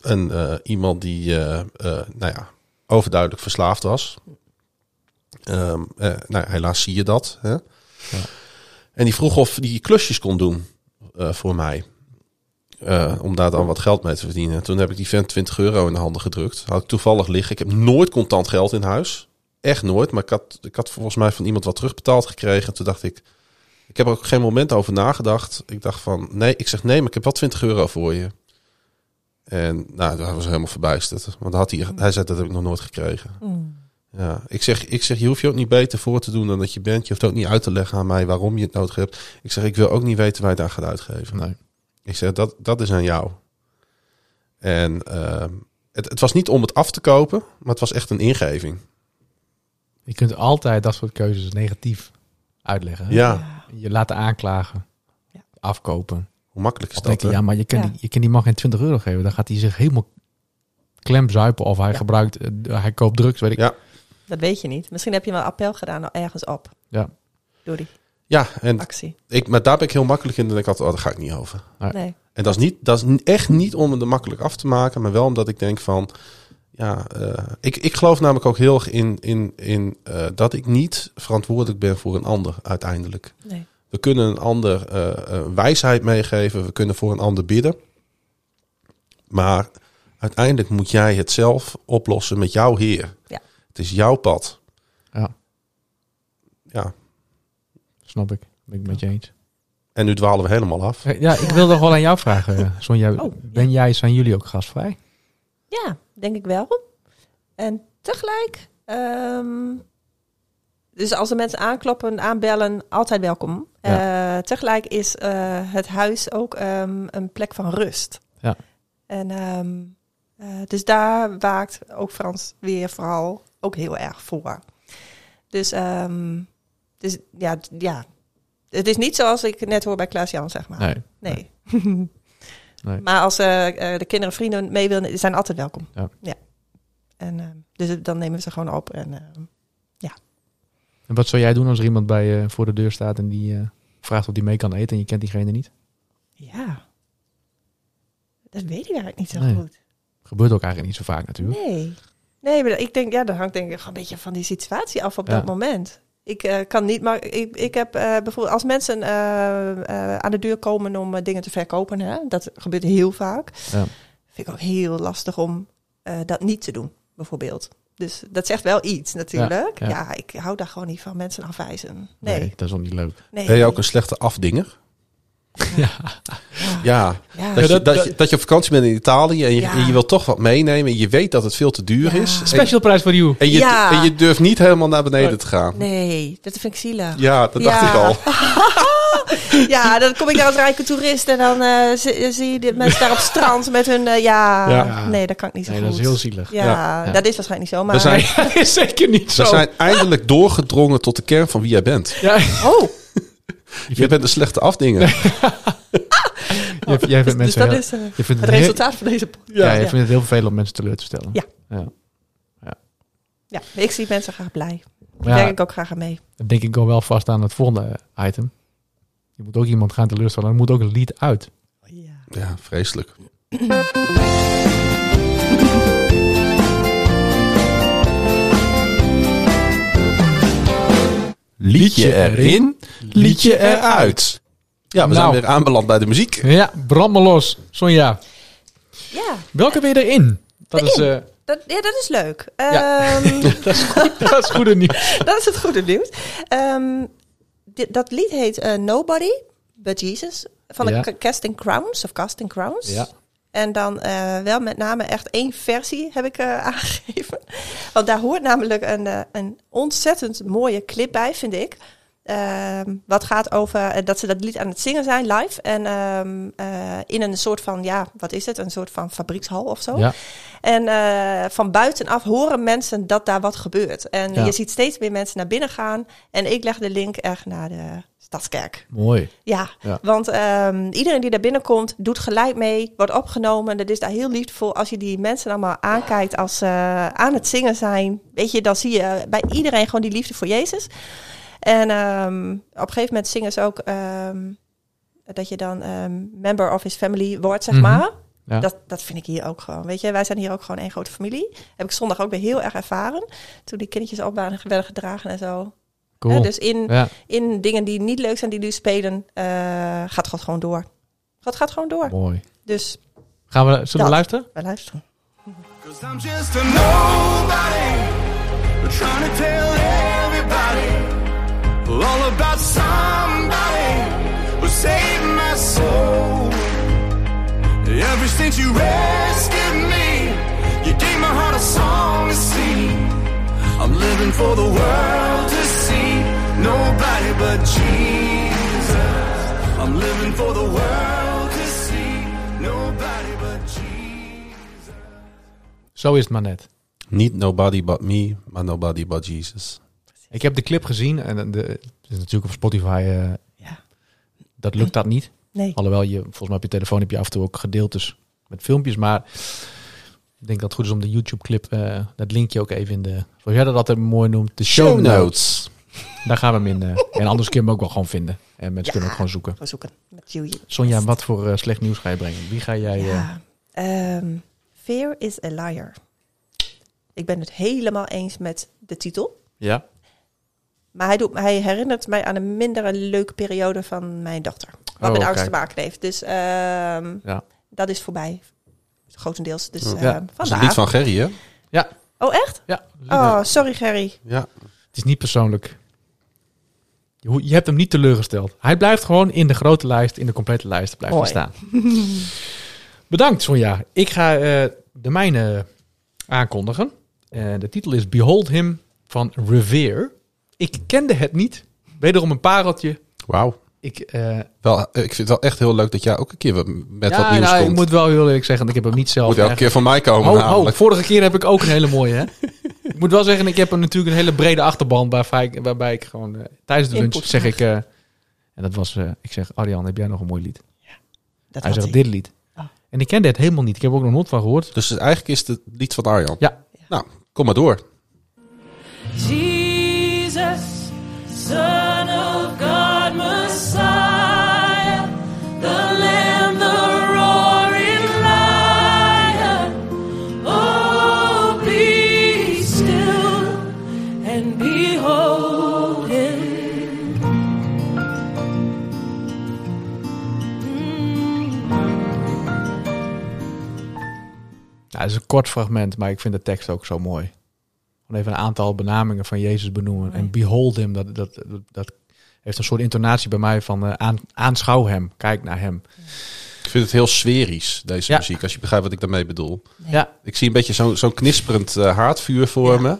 S1: En eh, iemand die, nou ja, overduidelijk verslaafd was. Ehm, eh, nou, ja, helaas zie je dat. Hè? En die vroeg of die klusjes kon doen eh, voor mij. Eh, om daar dan wat geld mee te verdienen. Toen heb ik die vent 20 euro in de handen gedrukt. Had ik toevallig liggen. Ik heb nooit contant geld in huis. Echt nooit. Maar ik had, ik had volgens mij van iemand wat terugbetaald gekregen. Toen dacht ik, ik heb er ook geen moment over nagedacht. Ik dacht van, nee, ik zeg nee, maar ik heb wel 20 euro voor je. En nou, dat was helemaal verbijsterd. Want had hij, hij zei, dat heb ik nog nooit gekregen.
S4: Mm.
S1: Ja, ik zeg, ik zeg, je hoeft je ook niet beter voor te doen dan dat je bent. Je hoeft ook niet uit te leggen aan mij waarom je het nodig hebt. Ik zeg, ik wil ook niet weten waar je het aan gaat uitgeven.
S3: Nee.
S1: Ik zeg, dat, dat is aan jou. En ehm, het, het was niet om het af te kopen, maar het was echt een ingeving.
S3: Je kunt altijd dat soort keuzes negatief uitleggen. hè?
S1: Ja,
S3: Je laten aanklagen.
S4: Ja.
S3: Afkopen.
S1: hoe makkelijk is
S3: Of
S1: dat?
S3: ja, maar je kan,
S4: Ja.
S3: Die, je kan die man geen 20 euro geven. Dan gaat hij zich helemaal klemzuipen. Of hij
S4: Ja.
S3: gebruikt, eh, hij koopt drugs, weet ik.
S1: Ja.
S4: Dat weet je niet. Misschien heb je wel appel gedaan ergens op.
S3: Ja.
S4: Door die
S1: Ja, en
S4: actie.
S1: ik, maar daar ben ik heel makkelijk in. Denk ik altijd, oh, daar ga ik niet over.
S4: Nee.
S1: En dat is, niet, dat is echt niet om het er makkelijk af te maken, maar wel omdat ik denk van, ja, eh, ik, ik geloof namelijk ook heel erg in, in, in eh, dat ik niet verantwoordelijk ben voor een ander uiteindelijk.
S4: nee.
S1: We kunnen een ander eh, wijsheid meegeven, we kunnen voor een ander bidden, maar uiteindelijk moet jij het zelf oplossen met jouw Heer.
S4: Ja.
S1: Het is jouw pad.
S3: Ja.
S1: Ja,
S3: Snap ik. Ben ik met je eens.
S1: en nu dwalen we helemaal af.
S3: Eh, Ja, ik wil nog wel aan jou vragen, eh, Sonja.
S4: Oh,
S3: ben jij, zijn jullie ook gastvrij?
S4: Ja, denk ik wel. En tegelijk, ehm, dus als er mensen aankloppen, aanbellen, altijd welkom. Eh, tegelijk is eh, het huis ook ehm, een plek van rust.
S3: Ja.
S4: En ehm, eh, dus daar waakt ook Frans weer vooral ook heel erg voor. Dus, ehm, dus ja, ja, het is niet zoals ik net hoor bij Klaas-Jan, zeg maar.
S3: Nee.
S4: Nee.
S3: Nee.
S4: Maar als eh, eh, de kinderen en vrienden mee willen, die zijn altijd welkom.
S3: Ja.
S4: En eh, dus dan nemen we ze gewoon op. En, eh,
S3: En wat zou jij doen als er iemand bij je voor de deur staat en die vraagt of die mee kan eten en je kent diegene niet?
S4: ja, dat weet ik eigenlijk niet zo
S3: Nee.
S4: goed.
S3: Gebeurt ook eigenlijk niet zo vaak natuurlijk.
S4: Nee. Nee, maar ik denk, ja, dat hangt denk ik gewoon een beetje van die situatie af op
S3: Ja.
S4: dat moment. Ik eh, kan niet, maar ik, ik heb eh, bijvoorbeeld als mensen eh, aan de deur komen om dingen te verkopen, hè, dat gebeurt heel vaak.
S3: Ja.
S4: Vind ik ook heel lastig om dat niet te doen, bijvoorbeeld. Dus dat zegt wel iets natuurlijk.
S3: Ja,
S4: Ja,
S3: ja.
S4: ik hou daar gewoon niet van mensen afwijzen. Nee, nee.
S3: dat is ook niet leuk.
S1: Ben je ook een slechte afdinger?
S3: Ja.
S1: Ja,
S4: Ja,
S1: Dat, je,
S3: dat-
S1: je, dat je op vakantie bent in Italië en je,
S4: Ja.
S1: en je wilt toch wat meenemen. En je weet dat het veel te duur
S4: Ja.
S1: is.
S3: Special prijs voor you.
S1: en, je,
S4: Ja.
S1: en je durft niet helemaal naar beneden te gaan.
S4: nee, dat vind ik zielig.
S1: Ja, dat dacht
S4: Ja.
S1: ik al.
S4: Ja, dan kom ik daar als rijke toerist en dan eh, zie, zie je mensen daar op het strand met hun... eh, ja,
S1: Ja.
S4: nee, dat kan ik niet zo
S3: Nee,
S4: goed.
S3: dat is heel zielig.
S4: Ja,
S1: Ja.
S4: dat is waarschijnlijk niet zo, maar...
S1: We zijn,
S3: zeker niet zo.
S1: we zijn eindelijk doorgedrongen tot de kern van wie jij bent.
S3: Ja,
S4: Oh,
S1: Je bent een slechte afdinger.
S3: jij, jij vindt
S4: dus, dus
S3: mensen
S4: dat
S3: heel-
S4: is eh,
S3: je vindt
S4: het
S3: heel-
S4: resultaat van deze... po-
S3: Ja, je vindt het heel vervelend om mensen teleur te stellen.
S4: Ja.
S3: ja.
S4: Ja, ik zie mensen graag blij. Daar
S3: ja,
S4: ik ook graag aan mee.
S3: dan denk ik wel wel vast aan het volgende item. Je moet ook iemand gaan teleurstellen. Er moet ook een lied uit.
S4: Ja.
S1: Ja, vreselijk. Liedje erin, liedje eruit. Ja, we
S3: Nou.
S1: zijn weer aanbeland bij de muziek.
S3: Ja, brand me los. Sonja,
S4: ja,
S3: welke ben je erin? Dat is, eh,
S4: Dat, ja, dat is leuk.
S3: Ja.
S4: Ehm,
S3: Dat is goed, dat is goede nieuws.
S4: dat is het goede nieuws. Ehm, dit- dat lied heet eh, Nobody But Jesus. Van
S3: Ja.
S4: de Ca- Casting Crowns of Casting Crowns.
S3: Ja.
S4: En dan eh, wel met name echt één versie heb ik eh, aangegeven. Want daar hoort namelijk een, eh, een ontzettend mooie clip bij, vind ik. Ehm, wat gaat over dat ze dat lied aan het zingen zijn live. En ehm, eh, in een soort van, ja, wat is het? Een soort van fabriekshal of zo.
S3: Ja.
S4: En van buitenaf horen mensen dat daar wat gebeurt. En
S3: Ja.
S4: je ziet steeds meer mensen naar binnen gaan. En ik leg de link echt naar de Stadskerk.
S3: Mooi.
S4: Ja,
S3: Ja.
S4: want ehm, iedereen die daar binnenkomt, doet gelijk mee, wordt opgenomen. Dat is daar heel liefdevol. Als je die mensen allemaal aankijkt als ze aan het zingen zijn, weet je, dan zie je bij iedereen gewoon die liefde voor Jezus. En ehm, op een gegeven moment zingen ze ook ehm, dat je dan member of his family wordt, zeg
S3: Mhm.
S4: maar.
S3: Ja.
S4: Dat, dat vind ik hier ook gewoon. Weet je, wij zijn hier ook gewoon één grote familie. Heb ik zondag ook weer heel erg ervaren. Toen die kindertjes op waren, werden gedragen en zo.
S3: Cool.
S4: Hè, dus in,
S3: ja.
S4: in dingen die niet leuk zijn, die nu spelen, eh, gaat God gewoon door. God gaat gewoon door.
S3: Mooi.
S4: Dus
S3: Gaan we, zullen we
S4: Dat.
S3: luisteren?
S4: wij luisteren.
S7: Cause I'm just a nobody Trying to tell everybody All about somebody Who saved my soul Ever since you rescued me You gave my heart a song to sing I'm living for the world to see Nobody but Jesus I'm living for the world to see Nobody but Jesus
S3: Zo is het maar net.
S1: Niet nobody but me, maar nobody but Jesus.
S3: Ik heb de clip gezien en de, het is natuurlijk op Spotify. eh,
S4: Ja.
S3: Dat lukt dat niet.
S4: Nee.
S3: Alhoewel je volgens mij op je telefoon heb je af en toe ook gedeeltes met filmpjes. Maar ik denk dat het goed is om de YouTube clip, eh, dat linkje ook even in de, zoals jij dat altijd mooi noemt, de show, notes. Daar gaan we hem in. eh, en anders kun je hem ook wel gewoon vinden. En mensen
S4: Ja.
S3: kunnen ook gewoon zoeken.
S4: We zoeken met.
S3: Sonja, wat voor eh, slecht nieuws ga je brengen? Wie ga jij... eh,
S4: Ja. Ehm, Fear is a liar. Ik ben het helemaal eens met de titel.
S3: ja?
S4: Maar hij, doet, hij herinnert mij aan een mindere leuke periode van mijn dochter. Wat
S3: Oh,
S4: met angst te maken heeft. Dus ehm,
S3: Ja.
S4: dat is voorbij. Grotendeels. Dus
S1: Ja.
S4: ehm,
S3: Ja.
S1: Dat is
S4: vandaar.
S1: niet van Gerry, hè?
S3: Ja.
S4: Oh, echt?
S3: Ja.
S4: Oh, sorry Gerry.
S1: Ja.
S3: Het is niet persoonlijk. Je, hebt hem niet teleurgesteld. Hij blijft gewoon in de grote lijst, in de complete lijst blijft
S4: Mooi.
S3: staan. Bedankt Sonja. Ik ga eh, de mijne aankondigen. Eh, de titel is Behold Him van Revere. Ik kende het niet. Wederom een pareltje.
S1: Wauw.
S3: Ik, eh,
S1: Wel, ik vind het wel echt heel leuk dat jij ook een keer met
S3: ja,
S1: wat nieuws
S3: nou,
S1: komt.
S3: ik moet wel heel eerlijk zeggen, ik heb hem niet zelf...
S1: Moet elke keer van mij komen
S3: Oh, oh,
S1: namelijk.
S3: vorige keer heb ik ook een hele mooie, hè? ik moet wel zeggen, ik heb een, natuurlijk een hele brede achterban waarbij ik, waarbij ik gewoon eh, tijdens de lunch
S4: Input
S3: zeg ik... eh, en dat was, eh, ik zeg, Arjan, heb jij nog een mooi lied?
S4: Dat
S3: Hij
S4: had
S3: zegt, dit lied.
S4: Oh.
S3: En ik kende het helemaal niet. Ik heb ook nog nooit van gehoord.
S1: Dus eigenlijk is het lied van Arjan.
S3: Ja.
S1: Nou, kom maar door.
S8: Jesus, Son of
S3: het is een kort fragment, maar ik vind de tekst ook zo mooi. Gewoon even een aantal benamingen van Jezus benoemen. En behold him, dat, dat, dat, dat heeft een soort intonatie bij mij van eh, aan, aanschouw hem, kijk naar hem.
S1: Ik vind het heel sferisch, deze
S3: Ja.
S1: muziek. Als je begrijpt wat ik daarmee bedoel.
S3: Ja,
S1: Ik zie een beetje zo'n zo'n knisperend eh, haardvuur voor
S4: Ja.
S1: me.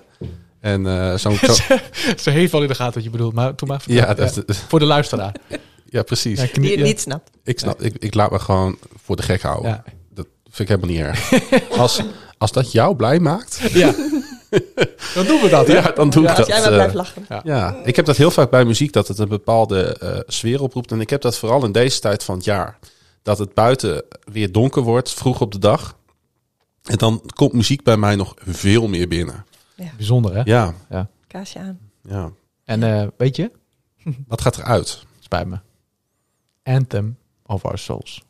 S1: En eh, zo'n... zo-
S3: ze heeft wel in de gaten wat je bedoelt, maar toen maar
S1: ja, dat,
S3: voor de luisteraar.
S1: ja, precies.
S3: Ja, knie-
S4: Die het
S3: ja.
S4: niet snapt.
S1: Ik, snap, ik, ik laat me gewoon voor de gek houden.
S3: Ja.
S1: Vind ik helemaal niet erg. als, als dat jou blij maakt,
S3: Ja. Dan doen we dat, hè?
S1: ja, dan doe
S3: Ja,
S1: ik
S4: Als
S1: dat.
S4: jij maar
S1: eh,
S4: blijft lachen.
S1: Ja, ik heb dat heel vaak bij muziek, dat het een bepaalde eh, sfeer oproept. En ik heb dat vooral in deze tijd van het jaar. Dat het buiten weer donker wordt, vroeg op de dag. En dan komt muziek bij mij nog veel meer binnen.
S3: Bijzonder, hè?
S1: Ja,
S4: Kaasje aan.
S1: ja.
S3: En eh, weet je,
S1: Wat gaat eruit?
S3: spijt me. Anthem of Our Souls.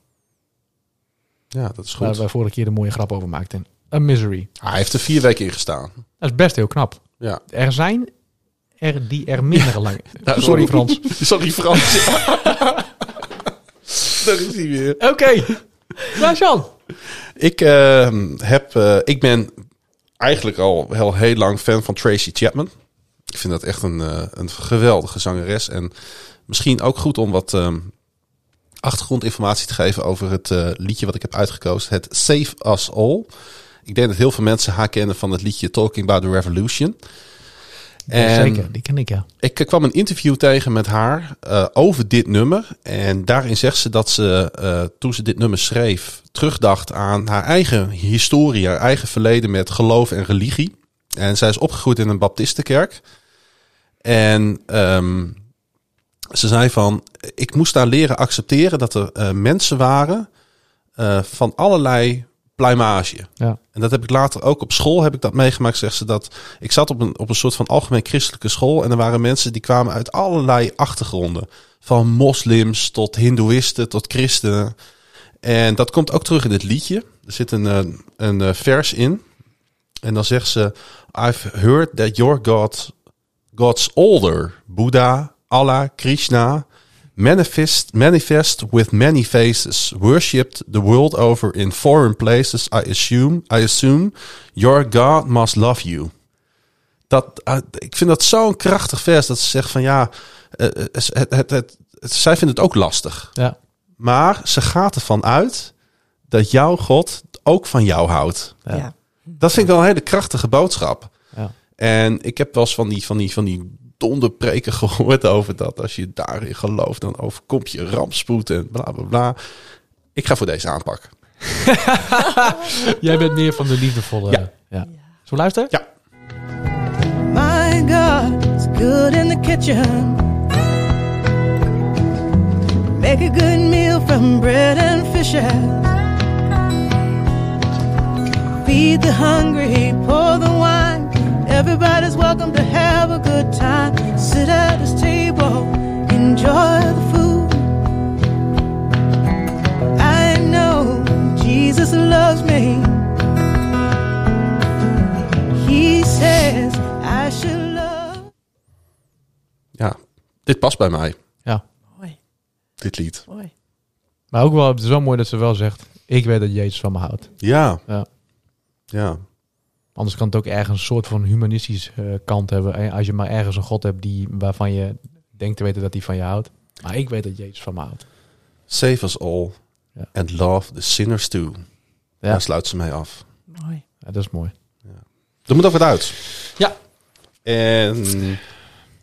S1: Ja, dat is
S3: Waar
S1: goed.
S3: we vorige keer een mooie grap over maakten. A Misery.
S1: Hij heeft er vier weken in gestaan.
S3: Dat is best heel knap.
S1: Ja.
S3: Er zijn er die er minder lang... Sorry Frans.
S1: Sorry Frans. Daar is hij weer.
S3: Oké. Nou, Jan.
S1: Ik, eh, heb, eh, ik ben eigenlijk al heel, heel lang fan van Tracy Chapman. Ik vind dat echt een, eh, een geweldige zangeres. En misschien ook goed om wat ehm, achtergrondinformatie te geven over het eh, liedje wat ik heb uitgekozen. Het Save Us All. Ik denk dat heel veel mensen haar kennen van het liedje Talking About the Revolution.
S3: Ja, zeker, die ken ik ja.
S1: Ik eh, kwam een interview tegen met haar eh, over dit nummer. En daarin zegt ze dat ze, toen ze dit nummer schreef, terugdacht aan haar eigen historie, haar eigen verleden met geloof en religie. En zij is opgegroeid in een baptistenkerk. En ehm, ze zei van, ik moest daar leren accepteren dat er eh, mensen waren eh, van allerlei pluimage.
S3: Ja.
S1: En dat heb ik later ook op school heb ik dat meegemaakt. Zegt ze dat ik zat op een, op een soort van algemeen christelijke school. En er waren mensen die kwamen uit allerlei achtergronden. Van moslims tot hindoeïsten tot christenen. En dat komt ook terug in het liedje. Er zit een, eh, een vers in. En dan zegt ze: I've heard that your God, God's older. Buddha, Allah, Krishna. Manifest, manifest with many faces, worshipped the world over in foreign places. I assume, I assume your God must love you. Dat, eh, ik vind dat zo'n krachtig vers dat ze zegt van ja, eh, eh, het, het, het, het- zij vindt het ook lastig.
S3: Ja.
S1: Maar ze gaat ervan uit dat jouw God ook van jou houdt.
S3: Ja.
S4: Ja.
S1: Dat vind ik wel een hele krachtige boodschap.
S3: Ja.
S1: En ik heb wel eens van die, van die, van die donderpreken gehoord over dat. Als je daarin gelooft, dan overkomt je rampspoed en bla bla bla. Ik ga voor deze aanpak.
S3: Jij bent meer van de liefdevolle.
S1: Ja.
S3: ja. Zullen we luisteren?
S1: Ja.
S8: My God is good in the kitchen. Make a good meal from bread and fishes. Feed the hungry, pour the. Everybody's welcome to have a good time. Sit at his table, enjoy the food. I know Jesus loves me. He says I should love.
S1: Ja, dit past bij mij,
S3: Ja.
S4: Mooi,
S1: dit lied.
S4: mooi.
S3: Maar ook wel het is zo mooi dat ze wel zegt: Ik weet dat Jezus van me houdt.
S1: Ja,
S3: Ja.
S1: ja,
S3: Anders kan het ook ergens een soort van humanistisch eh, kant hebben. En Als je maar ergens een God hebt die, waarvan je denkt te weten dat hij van je houdt. Maar ik weet dat Jezus van me houdt.
S1: Save us all
S3: Ja.
S1: and love the sinners too.
S3: Ja.
S1: Daar sluit ze mee af.
S4: mooi.
S3: Ja, dat is mooi.
S1: Er moet ook wat uit.
S3: Ja.
S1: En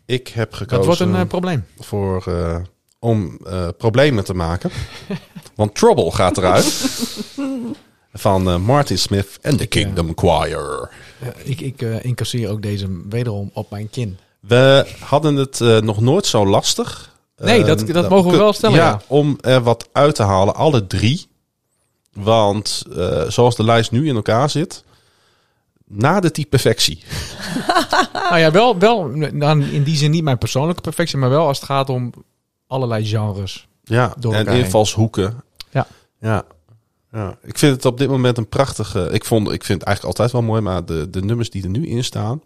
S1: ik heb gekozen
S3: Dat wordt een eh, probleem.
S1: voor, eh, om eh, problemen te maken. Want Trouble gaat eruit. Van eh, Martin Smith en The Kingdom Choir.
S3: ik ik eh, incasseer ook deze wederom op mijn kin.
S1: We hadden het eh, nog nooit zo lastig.
S3: Nee, dat- dat mogen we wel stellen, ja.
S1: Om er wat uit te halen, alle drie. Want zoals de lijst nu in elkaar zit, nadert die perfectie.
S3: Nou ja, wel, wel dan in die zin niet mijn persoonlijke perfectie, maar wel als het gaat om allerlei genres.
S1: Ja, en invalshoeken.
S3: Ja.
S1: ja. Ja, ik vind het op dit moment een prachtige. Ik, vond, ik vind het eigenlijk altijd wel mooi, maar de, de nummers die er nu in staan.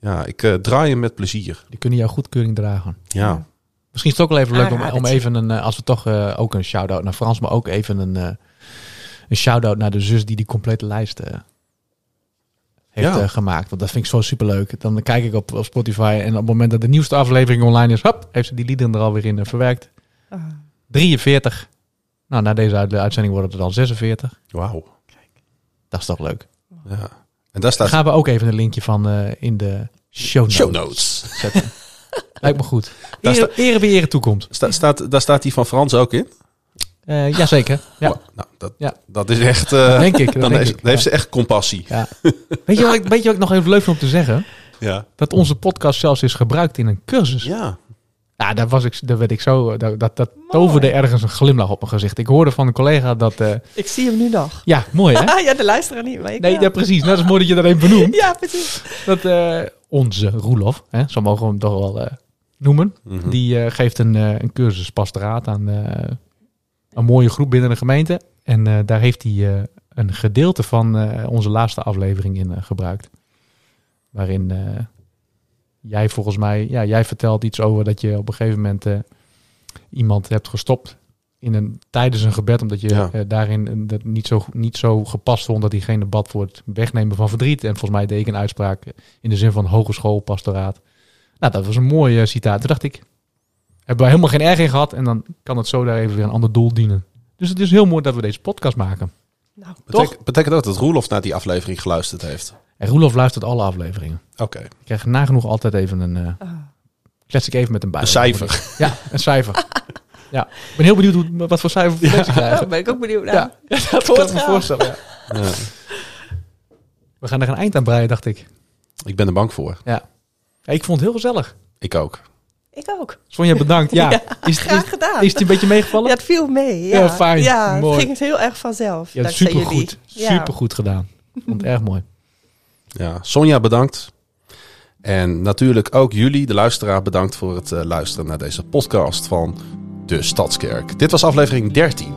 S1: Ja, ik eh, draai hem met plezier.
S3: Die kunnen jouw goedkeuring dragen.
S1: Ja,
S3: Misschien is het ook wel even leuk om, om even een, eh, als we toch eh, ook een shout-out naar Frans, maar ook even een, eh, een shout-out naar de zus die die complete lijst eh, heeft
S1: Ja.
S3: gemaakt. Want dat vind ik zo superleuk. Dan kijk ik op, op Spotify en op het moment dat de nieuwste aflevering online is, hop, heeft ze die liederen er alweer in verwerkt.
S4: Ah.
S3: 43. Nou, na deze uit- uitzending wordt het er dan 46.
S1: wauw.
S3: Dat is toch leuk.
S1: Ja. En daar
S3: Dan
S1: staat
S3: gaan we ook even een linkje van eh, in de show notes,
S1: show notes.
S3: zetten. Lijkt me goed.
S1: Daar
S3: Ere, ere wie ere toekomt.
S1: Sta, staat, daar staat die van Frans ook in.
S3: Eh jazeker. Ja,
S1: Wow, nou, dat,
S3: Ja.
S1: dat is echt. eh,
S3: denk ik. Dat
S1: dan
S3: denk
S1: heeft,
S3: ik,
S1: dan heeft
S3: ja.
S1: ze echt compassie.
S3: Ja. Weet, je wat ik, weet je wat ik nog even leuk vind om te zeggen?
S1: Ja.
S3: Dat onze podcast zelfs is gebruikt in een cursus. Ja,
S1: Ja.
S3: daar, was ik, daar werd ik zo... Dat, dat, dat toverde ergens een glimlach op mijn gezicht. Ik hoorde van een collega dat... eh,
S4: Ik zie hem nu nog.
S3: ja, mooi hè?
S4: ja, de luisteraar niet, maar ik
S3: Nee,
S4: wel.
S3: ja, precies. Dat is mooi dat je dat even benoemt.
S4: Ja, precies.
S3: Dat eh, onze Roelof, hè, zo mogen we hem toch wel eh, noemen...
S1: Mhm.
S3: Die eh, geeft een, eh, een cursus pastoraat aan eh, een mooie groep binnen de gemeente. En eh, daar heeft hij eh, een gedeelte van eh, onze laatste aflevering in eh, gebruikt. Waarin eh, jij volgens mij, ja, jij vertelt iets over dat je op een gegeven moment eh, iemand hebt gestopt in een, tijdens een gebed, omdat je
S1: Ja.
S3: eh, daarin eh, dat niet, zo, niet zo gepast vond dat diegene bad voor het wegnemen van verdriet. En volgens mij deed ik een uitspraak in de zin van hogeschool, pastoraat. Nou, dat was een mooi citaat. Toen dacht ik, hebben we helemaal geen erg in gehad en dan kan het zo daar even weer een ander doel dienen. Dus het is heel mooi dat we deze podcast maken.
S4: Nou,
S1: Betek- betekent ook dat Roelof naar die aflevering geluisterd heeft.
S3: En Roelof luistert alle afleveringen.
S1: Oké.
S3: Ik krijg nagenoeg altijd even een... klets ik even met een bij.
S1: Een cijfer.
S3: Ja, een cijfer. ja. Ik ben heel benieuwd hoe, wat voor cijfer we mensen krijgen.
S4: Daar ben ik ook benieuwd naar.
S3: Ja, dat kan ik me voorstellen. Ja.
S1: Ja.
S3: We gaan er een eind aan breien, dacht ik.
S1: Ik ben er bang voor.
S3: Ja. Ja, ik vond het heel gezellig.
S1: Ik ook.
S4: Ik ook.
S3: Sonja, bedankt. Ja,
S4: Ja,
S3: is,
S4: Graag
S3: is,
S4: gedaan.
S3: is het een beetje meegevallen?
S4: ja, het viel mee. Ja,
S3: Ja, fijn.
S4: Ja,
S3: Mooi.
S4: het ging het heel erg vanzelf.
S3: Ja, supergoed.
S4: jullie. Ja.
S3: Supergoed gedaan. Ik vond het erg mooi.
S1: Ja, Sonja bedankt. En natuurlijk ook jullie, de luisteraar, bedankt voor het eh, luisteren naar deze podcast van de Stadskerk. Dit was aflevering 13.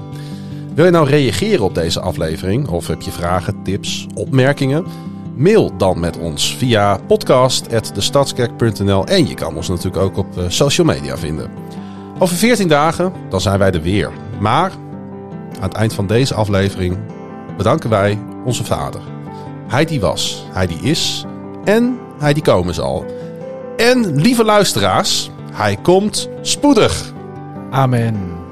S1: Wil je nou reageren op deze aflevering? Of heb je vragen, tips, opmerkingen? Mail dan met ons via podcast.destadskerk.nl en je kan ons natuurlijk ook op eh, social media vinden. Over 14 dagen, dan zijn wij er weer. Maar aan het eind van deze aflevering bedanken wij onze vader. Hij die was, hij die is en hij die komen zal. En lieve luisteraars, hij komt spoedig.
S3: Amen.